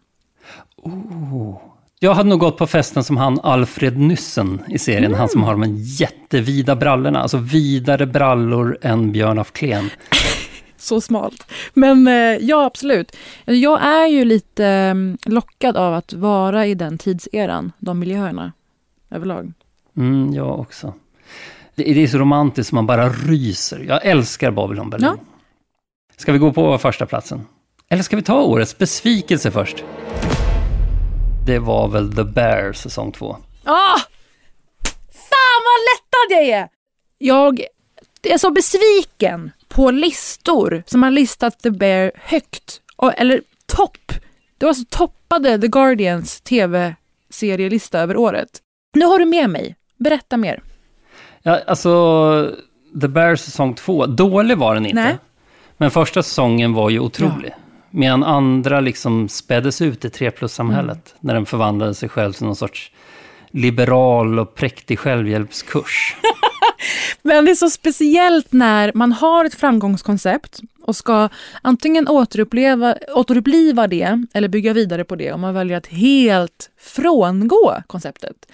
Oh. Jag hade nog gått på festen som han Alfred Nyssen i serien. Mm. Han som har de jättevida brallorna. Alltså vidare brallor än Björn af Kleen. så smalt. Men eh, ja, absolut. Jag är ju lite mm, lockad av att vara i den tidseran, de miljöerna överlag. Mm, jag också. Det, det är så romantiskt som man bara ryser. Jag älskar Babylon Berlin. Ja. Ska vi gå på första platsen? Eller ska vi ta årets besvikelse först? Det var väl The Bear säsong två. Ah! Fan vad lättad jag är! Jag är så besviken på listor som har listat The Bear högt. Eller topp. Det var så toppade The Guardians tv-serielista över året. Nu har du med mig. Berätta mer. Ja, alltså, The Bear säsong två, dålig var den inte. Nej. Men första säsongen var ju otrolig. Ja. Medan andra liksom späddes ut i 3 plus-samhället. Mm. När den förvandlade sig själv till någon sorts liberal och präktig självhjälpskurs. Men det är så speciellt när man har ett framgångskoncept och ska antingen återuppleva, återuppliva det eller bygga vidare på det och man väljer att helt frångå konceptet.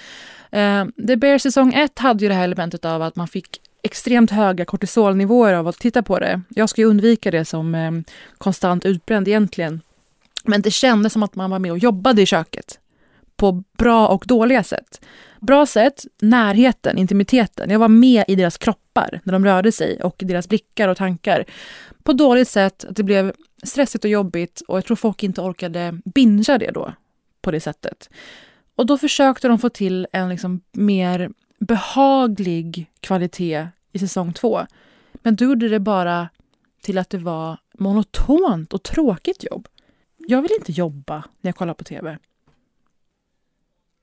Uh, The Bear säsong 1 hade ju det här elementet av att man fick extremt höga kortisolnivåer av att titta på det. Jag ska ju undvika det som eh, konstant utbränd egentligen. Men det kändes som att man var med och jobbade i köket på bra och dåliga sätt. Bra sätt, närheten, intimiteten. Jag var med i deras kroppar när de rörde sig och deras blickar och tankar. På dåligt sätt, att det blev stressigt och jobbigt och jag tror folk inte orkade bingea det då på det sättet. Och då försökte de få till en liksom mer behaglig kvalitet i säsong två. Men då gjorde det bara till att det var monotont och tråkigt jobb. Jag vill inte jobba när jag kollar på tv.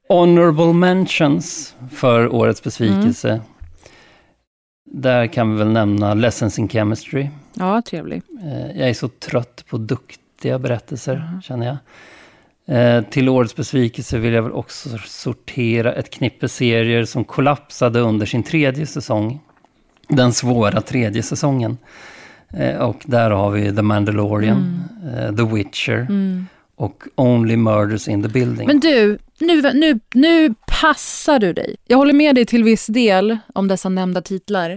Honorable mentions för årets besvikelse. Mm. Där kan vi väl nämna Lessons in Chemistry. Ja, trevlig. Eh, jag är så trött på duktiga berättelser, mm. känner jag. Eh, till årets besvikelse vill jag väl också sortera ett knippe serier som kollapsade under sin tredje säsong. Den svåra tredje säsongen. Eh, och där har vi The Mandalorian, mm. The Witcher, mm och Only Murders in the Building. Men du, nu, nu, nu passar du dig. Jag håller med dig till viss del om dessa nämnda titlar.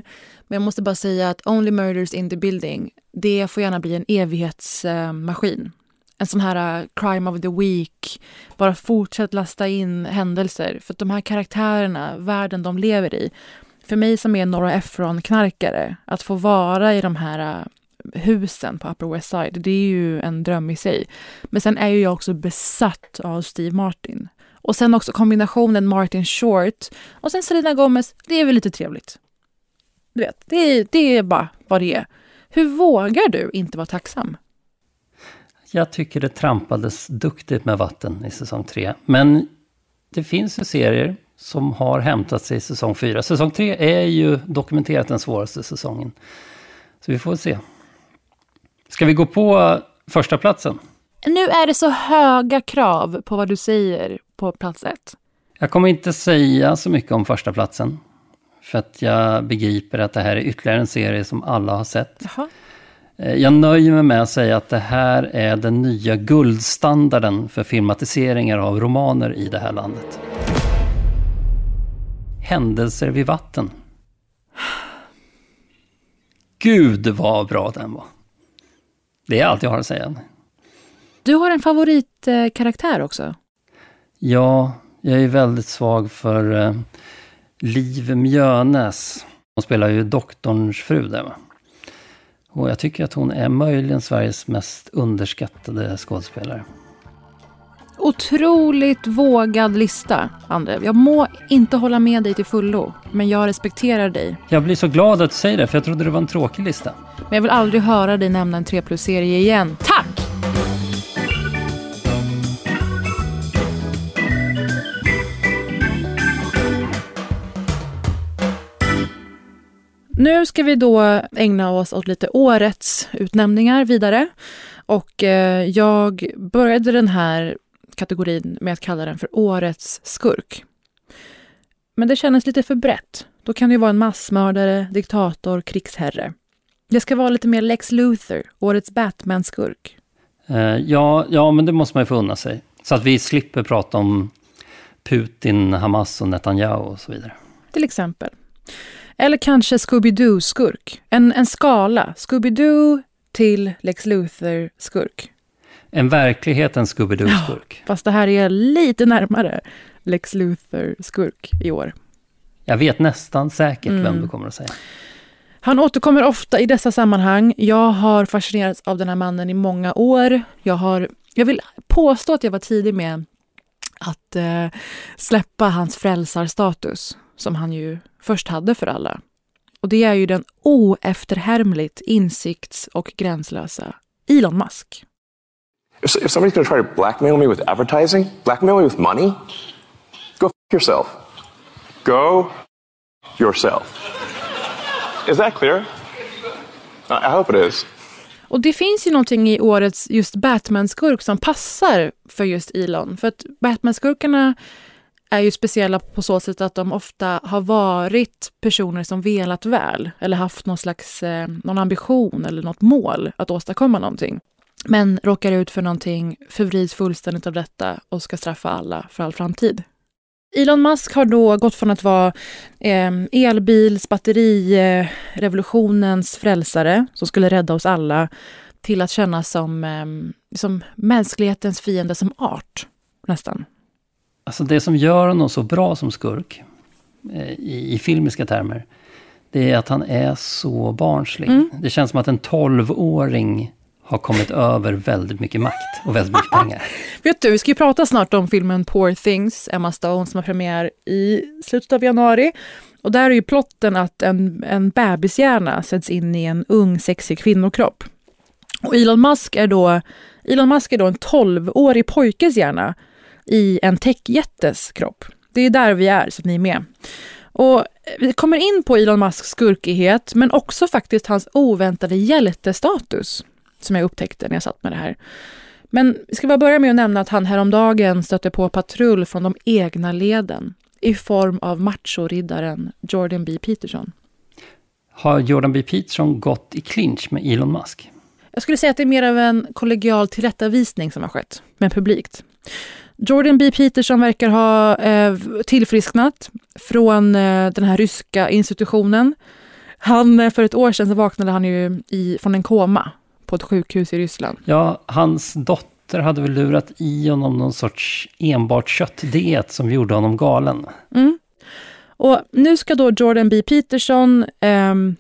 Men jag måste bara säga att Only Murders in the Building, det får gärna bli en evighetsmaskin. En sån här uh, crime of the week. Bara fortsätt lasta in händelser. För att de här karaktärerna, världen de lever i. För mig som är Nora Ephron-knarkare, att få vara i de här uh, husen på Upper West Side, det är ju en dröm i sig. Men sen är ju jag också besatt av Steve Martin. Och sen också kombinationen Martin Short och sen Selena Gomez, det är väl lite trevligt. Du vet, det är, det är bara vad det är. Hur vågar du inte vara tacksam? Jag tycker det trampades duktigt med vatten i säsong tre. Men det finns ju serier som har hämtat sig i säsong fyra. Säsong tre är ju dokumenterat den svåraste säsongen. Så vi får se. Ska vi gå på första platsen? Nu är det så höga krav på vad du säger på plats ett. Jag kommer inte säga så mycket om första platsen. För att jag begriper att det här är ytterligare en serie som alla har sett. Jaha. Eh, Jag nöjer mig med att säga att det här är den nya guldstandarden för filmatiseringar av romaner i det här landet. Händelser vid vatten. Gud vad bra den var. Det är allt jag har att säga. Du har en favoritkaraktär också. Ja, jag är väldigt svag för eh, Liv Mjönes. Hon spelar ju doktorns fru där va. Och jag tycker att hon är möjligen Sveriges mest underskattade skådespelare. Otroligt vågad lista, André. Jag må inte hålla med dig till fullo, men jag respekterar dig. Jag blir så glad att du säger det, för jag trodde det var en tråkig lista. Men jag vill aldrig höra dig nämna en 3 plus-serie igen. Tack! Nu ska vi då ägna oss åt lite årets utnämningar vidare. Och eh, jag började den här kategorin med att kalla den för Årets skurk. Men det kändes lite för brett. Då kan det ju vara en massmördare, diktator, krigsherre. Det ska vara lite mer Lex Luthor, Årets Batman-skurk. Eh, ja, ja, men det måste man ju få unna sig. Så att vi slipper prata om Putin, Hamas och Netanyahu och så vidare. Till exempel. Eller kanske Scooby-Doo-skurk. En, en skala. Scooby-Doo till Lex Luthor-skurk. En verklighetens Scooby-Doo-skurk. Fast det här är lite närmare Lex Luthor-skurk i år. Jag vet nästan säkert vem Mm. du kommer att säga. Han återkommer ofta i dessa sammanhang. Jag har fascinerats av den här mannen i många år. Jag, har, jag vill påstå att jag var tidig med att eh, släppa hans frälsarstatus, som han ju först hade för alla. Och det är ju den oefterhärmligt insikts och gränslösa Elon Musk. If, if somebody's going to try to blackmail me with advertising, blackmail me with money, go f yourself. Go yourself. Is that clear? I hope it is. Och det finns ju någonting i årets just Batman-skurk som passar för just Elon. För att Batman-skurkarna är ju speciella på så sätt att de ofta har varit personer som velat väl eller haft någon slags eh, någon ambition eller något mål att åstadkomma någonting. Men råkar ut för någonting, förvrids fullständigt av detta och ska straffa alla för all framtid. Elon Musk har då gått från att vara eh, elbils, batterirevolutionens frälsare som skulle rädda oss alla till att kännas som, eh, som mänsklighetens fiende som art, nästan. Alltså det som gör honom så bra som skurk, eh, i, i filmiska termer, det är att han är så barnslig. Mm. Det känns som att en 12-åring har kommit över väldigt mycket makt och väldigt mycket pengar. Vet du, vi ska ju prata snart om filmen Poor Things, Emma Stone, som har premiär i slutet av januari. Och där är ju plotten att en, en bebishjärna sätts in i en ung sexig kvinnokropp. Och Elon Musk är då, Elon Musk är då en 12-årig pojkes hjärna i en techjättes kropp. Det är där vi är, så att ni är med. Och vi kommer in på Elon Musks skurkighet, men också faktiskt hans oväntade hjältestatus, som jag upptäckte när jag satt med det här. Men vi ska bara börja med att nämna att han häromdagen stötte på patrull från de egna leden i form av machoriddaren Jordan B. Peterson. Har Jordan B. Peterson gått i clinch med Elon Musk? Jag skulle säga att det är mer av en kollegial tillrättavisning som har skett, men publikt. Jordan B. Peterson verkar ha eh, tillfrisknat från eh, den här ryska institutionen. Han, eh, för ett år sedan så vaknade han ju i, från en koma på ett sjukhus i Ryssland. Ja, hans dotter hade väl lurat i honom någon sorts enbart köttdiet som gjorde honom galen. Mm. Och nu ska då Jordan B. Peterson, ehm,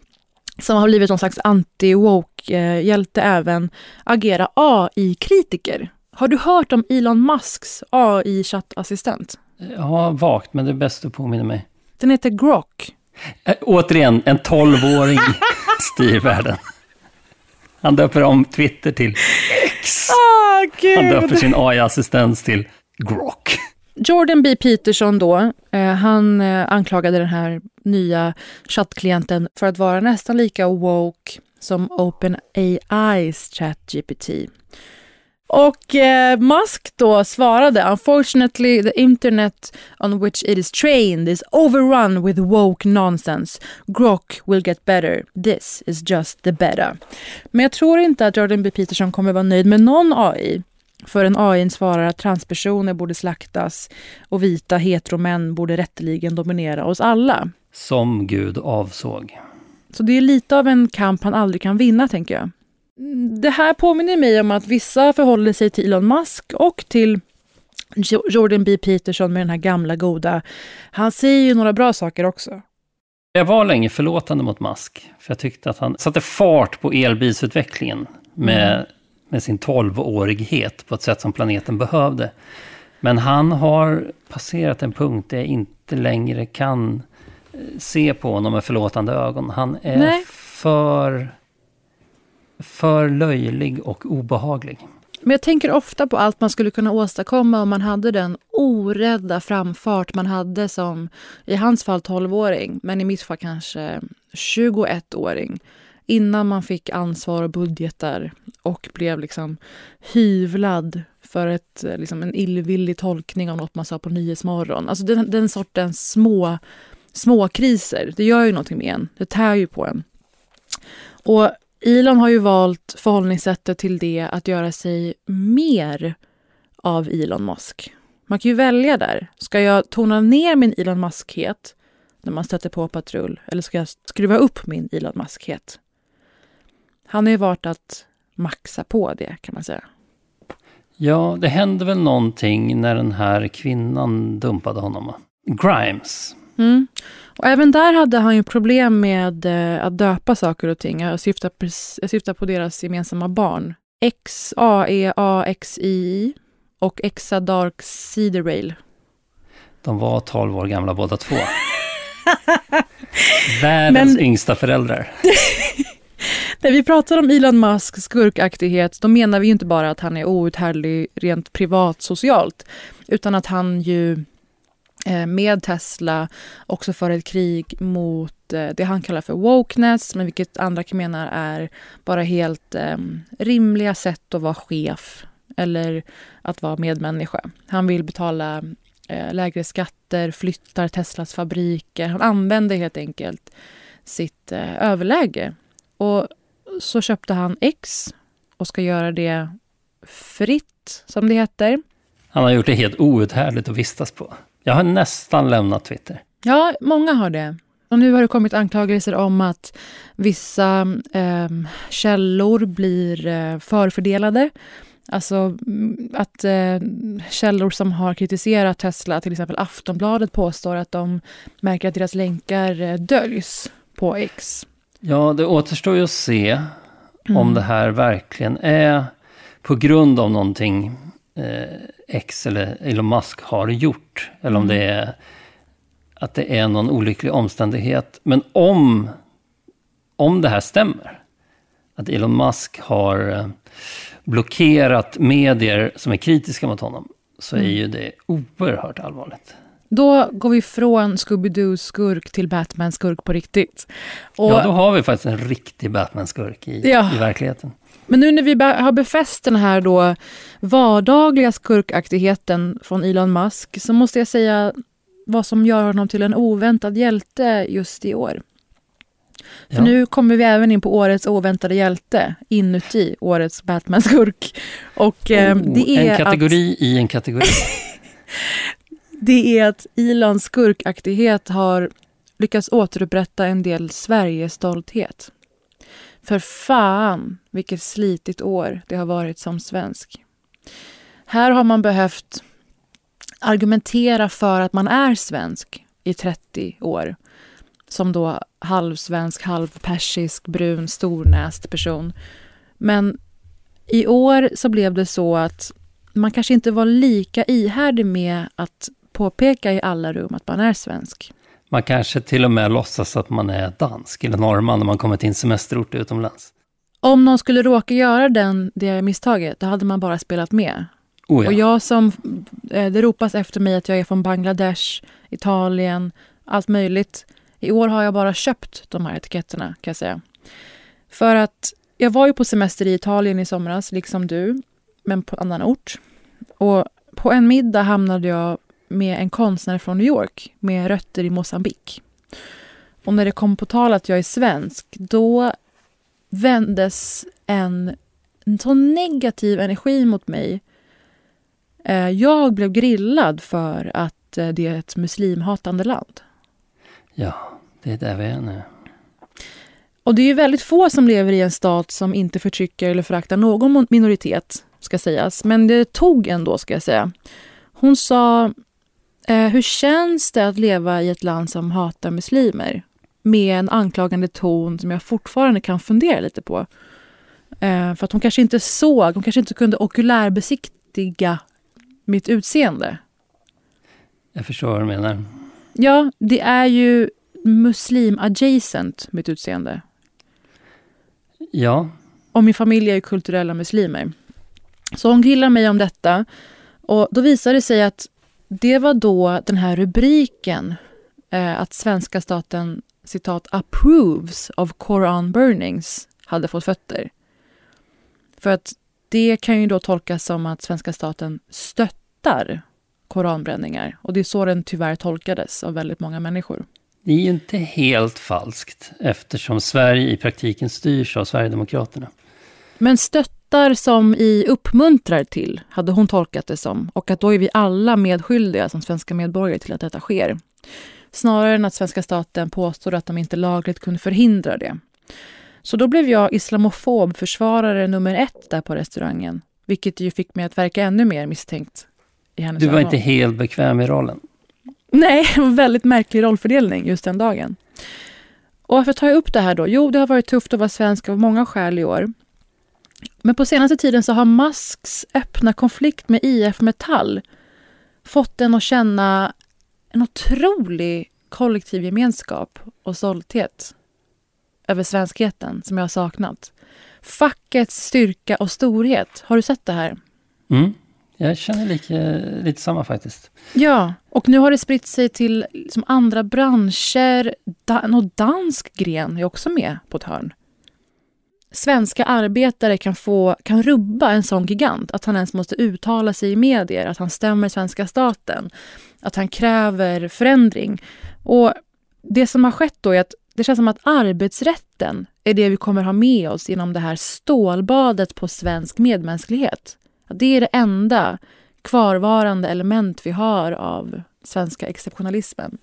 som har blivit någon slags anti-woke-hjälte även, agera AI-kritiker. Har du hört om Elon Musks AI-chattassistent? Ja, vagt, men det är bäst du påminner mig. Den heter Grok. Äh, återigen, en 12-åring styr världen. Han döper om Twitter till X. Ah, Han döper sin AI-assistent till Grok. Jordan B. Peterson då, eh, han eh, anklagade den här nya chattklienten för att vara nästan lika woke som OpenAIs ChatGPT. Och eh, Musk då svarade “Unfortunately the internet on which it is trained is overrun with woke nonsense. Grok will get better. This is just the beta.” Men jag tror inte att Jordan B. Peterson kommer vara nöjd med någon AI förrän AI svarar att transpersoner borde slaktas och vita heteromän borde rätteligen dominera oss alla. Som Gud avsåg. Så det är lite av en kamp han aldrig kan vinna, tänker jag. Det här påminner mig om att vissa förhåller sig till Elon Musk och till Jordan B. Peterson med den här gamla goda. Han säger ju några bra saker också. Jag var länge förlåtande mot Musk, för jag tyckte att han satte fart på elbilsutvecklingen med, mm. med sin tolvårighet på ett sätt som planeten behövde. Men han har passerat en punkt där jag inte längre kan eh, se på honom med förlåtande ögon. Han är Nej. för för löjlig och obehaglig. Men jag tänker ofta på allt man skulle kunna åstadkomma om man hade den orädda framfart man hade som, i hans fall 12-åring, men i mitt fall kanske 21-åring. Innan man fick ansvar och budgetar och blev liksom hyvlad för ett, liksom en illvillig tolkning av något man sa på Nyhetsmorgon. Alltså den, den sortens små, små kriser, det gör ju någonting med en. Det tär ju på en. Och Elon har ju valt förhållningssättet till det att göra sig mer av Elon Musk. Man kan ju välja där. Ska jag tona ner min Elon Muskhet när man stöter på patrull eller ska jag skruva upp min Elon Muskhet? Han har ju varit att maxa på det kan man säga. Ja, det hände väl någonting när den här kvinnan dumpade honom. Grimes. Mm. Och även där hade han ju problem med eh, att döpa saker och ting. Jag syftar, jag syftar på deras gemensamma barn. X-A-E-A-X-I och Exa Dark Cedar Rail. De var 12 år gamla båda två. Världens Men... yngsta föräldrar. När vi pratar om Elon Musks skurkaktighet, då menar vi inte bara att han är outhärdlig rent privat socialt, utan att han ju Eh, med Tesla också för ett krig mot eh, det han kallar för wokeness, men vilket andra kan mena är bara helt ehm, rimliga sätt att vara chef eller att vara medmänniska. Han vill betala eh, lägre skatter, flyttar Teslas fabriker. Han använder helt enkelt sitt överläge. Och så köpte han X och ska göra det fritt, som det heter. Han har gjort det helt outhärdligt att vistas på. Jag har nästan lämnat Twitter. Ja, många har det. Och nu har det kommit anklagelser om att vissa eh, källor blir eh, förfördelade. Alltså mm, att eh, källor som har kritiserat Tesla, till exempel Aftonbladet, påstår att de märker att deras länkar eh, döljs på X. Ja, det återstår ju att se mm. om det här verkligen är på grund av någonting eh, X eller Elon Musk har gjort. Eller om mm. det är att det är någon olycklig omständighet. Men om, om det här stämmer, att Elon Musk har eh, blockerat medier som är kritiska mot honom, så är mm. ju det oerhört allvarligt. Då går vi från Scooby-Doo-skurk till Batman-skurk på riktigt. Och, ja, då har vi faktiskt en riktig Batman-skurk i, ja. i verkligheten. Men nu när vi har befäst den här då vardagliga skurkaktigheten från Elon Musk så måste jag säga vad som gör honom till en oväntad hjälte just i år. För ja. nu kommer vi även in på årets oväntade hjälte inuti årets Batman-skurk. Och eh, oh, det är En kategori att... i en kategori. det är att Elons skurkaktighet har lyckats återupprätta en del Sverigestolthet. För fan vilket slitigt år det har varit som svensk. Här har man behövt argumentera för att man är svensk i 30 år. Som då halvsvensk, halvpersisk, brun, stornäst person. Men i år så blev det så att man kanske inte var lika ihärdig med att påpeka i alla rum att man är svensk. Man kanske till och med låtsas att man är dansk eller norrman när man kommer till en semesterort utomlands. Om någon skulle råka göra den, det misstaget, då hade man bara spelat med. Oh ja. Och jag som, eh, det ropas efter mig att jag är från Bangladesh, Italien, allt möjligt. I år har jag bara köpt de här etiketterna kan jag säga. För att jag var ju på semester i Italien i somras, liksom du, men på annan ort. Och på en middag hamnade jag med en konstnär från New York med rötter i Mosambik. Och när det kom på tal att jag är svensk, då vändes en, en så negativ energi mot mig. Eh, jag blev grillad för att eh, det är ett muslimhatande land. Ja, det är där vi är nu. Och det är ju väldigt få som lever i en stat som inte förtrycker eller föraktar någon minoritet, ska sägas. Men det tog ändå, ska jag säga. Hon sa, eh, hur känns det att leva i ett land som hatar muslimer? Med en anklagande ton som jag fortfarande kan fundera lite på. Eh, för att hon kanske inte såg, hon kanske inte kunde okulärbesiktiga mitt utseende. Jag förstår vad du menar. Ja, det är ju muslim-adjacent, mitt utseende. Ja. Och min familj är ju kulturella muslimer. Så hon grillar mig om detta. Och då visade det sig att det var då den här rubriken eh, att svenska staten citat approves of Koran burnings hade fått fötter. För att det kan ju då tolkas som att svenska staten stöttar koranbränningar. Och det är så den tyvärr tolkades av väldigt många människor. Det är ju inte helt falskt eftersom Sverige i praktiken styrs av Sverigedemokraterna. Men stöttar som i uppmuntrar till, hade hon tolkat det som. Och att då är vi alla medskyldiga som svenska medborgare till att detta sker. Snarare än att svenska staten påstår att de inte lagligt kunde förhindra det. Så då blev jag islamofob försvarare nummer ett där på restaurangen. Vilket ju fick mig att verka ännu mer misstänkt i hennes Du var inte helt bekväm i rollen. Nej, det var en väldigt märklig rollfördelning just den dagen. Och varför tar jag upp det här då? Jo, det har varit tufft att vara svensk av många skäl i år. Men på senaste tiden så har Musks öppna konflikt med IF Metall fått en att känna en otrolig kollektiv gemenskap och stolthet över svenskheten som jag har saknat. Fackets styrka och storhet. Har du sett det här? Mm. Jag känner lite, lite samma faktiskt. Ja, och nu har det spritt sig till liksom andra branscher. Da någon dansk gren är också med på ett hörn. Svenska arbetare kan, få, kan rubba en sån gigant, att han ens måste uttala sig i medier, att han stämmer svenska staten, att han kräver förändring. Och det som har skett då är att det känns som att arbetsrätten är det vi kommer ha med oss genom det här stålbadet på svensk medmänsklighet. Att det är det enda kvarvarande element vi har av svenska exceptionalismen.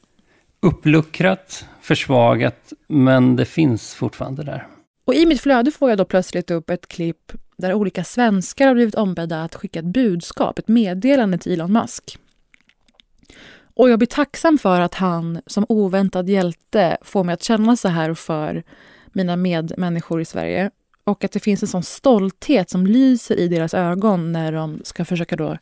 Uppluckrat, försvagat, men det finns fortfarande där. Och i mitt flöde får jag då plötsligt upp ett klipp där olika svenskar har blivit ombedda att skicka ett budskap, ett meddelande till Elon Musk. Och jag blir tacksam för att han som oväntad hjälte får mig att känna så här för mina medmänniskor i Sverige. Och att det finns en sån stolthet som lyser i deras ögon när de ska försöka då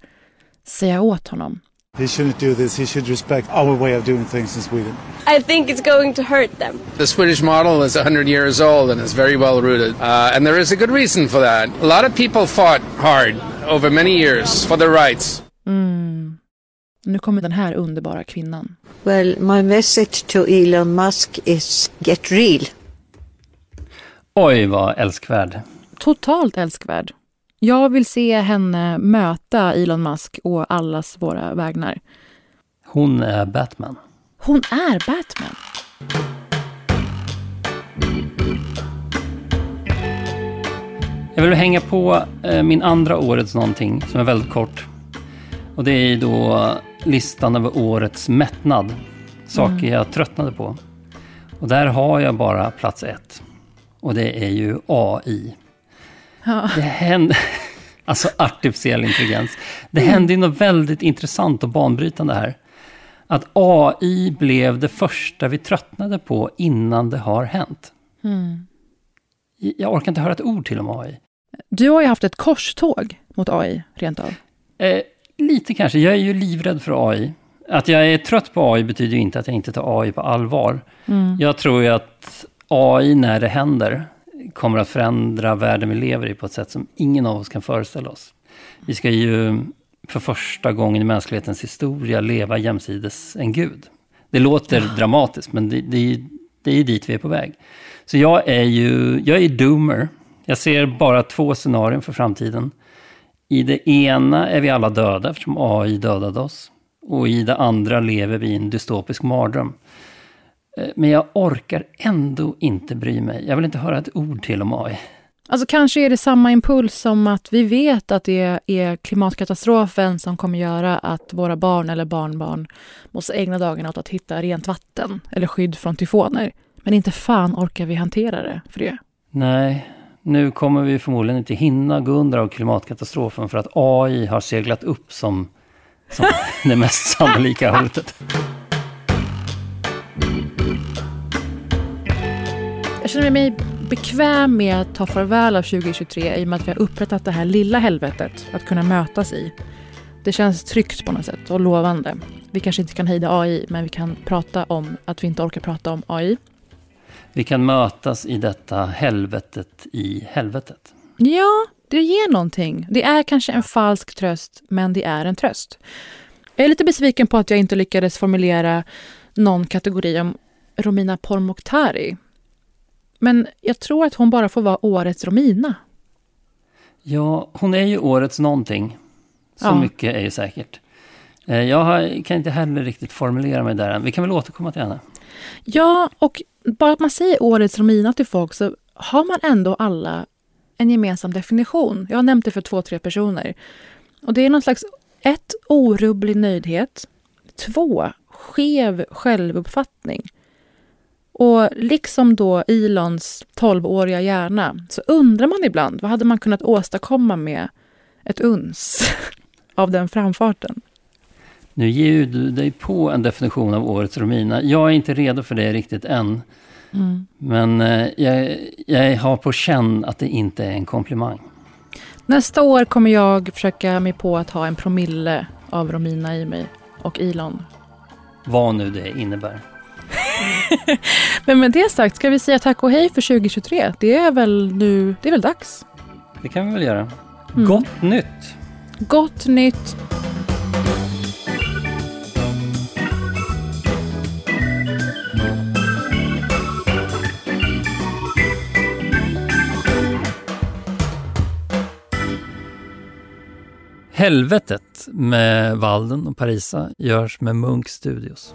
säga åt honom. He shouldn't do this. He should respect our way of doing things in Sweden. I think it's going to hurt them. The Swedish model is 100 years old and is very well rooted. Uh, and there is a good reason for that. A lot of people fought hard over many years for their rights. Mm. Nu kommer den här underbara kvinnan. Well, my message to Elon Musk is get real. Oj, vad älskvärd. Totalt älskvärd. Jag vill se henne möta Elon Musk och allas våra vägnar. Hon är Batman. Hon är Batman. Jag vill hänga på eh, min andra årets någonting som är väldigt kort. Och det är då listan över årets mättnad. Saker Mm. jag tröttnade på. Och där har jag bara plats ett. Och det är ju AI. Ja. Det hände... Alltså artificiell intelligens. Det Mm. hände ju något väldigt intressant och banbrytande här. Att AI blev det första vi tröttnade på innan det har hänt. Mm. Jag orkar inte höra ett ord till om AI. Du har ju haft ett korståg mot AI, rent av. Eh, lite kanske. Jag är ju livrädd för AI. Att jag är trött på AI betyder ju inte att jag inte tar AI på allvar. Mm. Jag tror ju att AI, när det händer, kommer att förändra världen vi lever i på ett sätt som ingen av oss kan föreställa oss. Vi ska ju för första gången i mänsklighetens historia leva jämsides en gud. Det låter dramatiskt, men det, det, Det är ju dit vi är på väg. Så jag är ju, jag är doomer. Jag ser bara två scenarier för framtiden. I det ena är vi alla döda eftersom AI dödade oss. Och i det andra lever vi i en dystopisk mardröm. Eh, Men jag orkar ändå inte bry mig. Jag vill inte höra ett ord till om AI. Alltså kanske är det samma impuls som att vi vet att det är klimatkatastrofen som kommer göra att våra barn eller barnbarn måste ägna dagarna åt att hitta rent vatten eller skydd från tyfoner. Men inte fan orkar vi hantera det för det. Nej, nu kommer vi förmodligen inte hinna gå under av klimatkatastrofen för att AI har seglat upp som, som det mest sannolika hotet. Känner mig bekväm med att ta farväl av 2023 i och med att vi har upprättat det här lilla helvetet att kunna mötas i. Det känns tryggt på något sätt och lovande. Vi kanske inte kan hejda AI, men vi kan prata om att vi inte orkar prata om AI. Vi kan mötas i detta helvetet i helvetet. Ja, det ger någonting. Det är kanske en falsk tröst, men det är en tröst. Jag är lite besviken på att jag inte lyckades formulera någon kategori om Romina Pourmokhtari. Men jag tror att hon bara får vara årets Romina. Ja, hon är ju årets någonting. Så Ja. mycket är ju säkert. Eh, Jag kan inte heller riktigt formulera mig där än. Vi kan väl återkomma till henne. Ja, och bara att man säger årets Romina till folk så har man ändå alla en gemensam definition. Jag har nämnt det för två, tre personer. Och det är någon slags, ett, orubblig nöjdhet. Två, skev självuppfattning. Och liksom då Elons 12-åriga hjärna så undrar man ibland vad hade man kunnat åstadkomma med ett uns av den framfarten. Nu ger du dig på en definition av årets Romina. Jag är inte redo för det riktigt än. Mm. Men eh, jag, jag har på känn att det inte är en komplimang. Nästa år kommer jag försöka mig på att ha en promille av Romina i mig och Elon. Vad nu det innebär. Men med det sagt ska vi säga tack och hej för 2023. Det är väl nu, det är väl dags. Det kan vi väl göra. Mm. Gott nytt! Gott nytt. Helvetet med Walden och Parisa görs med Munk Studios.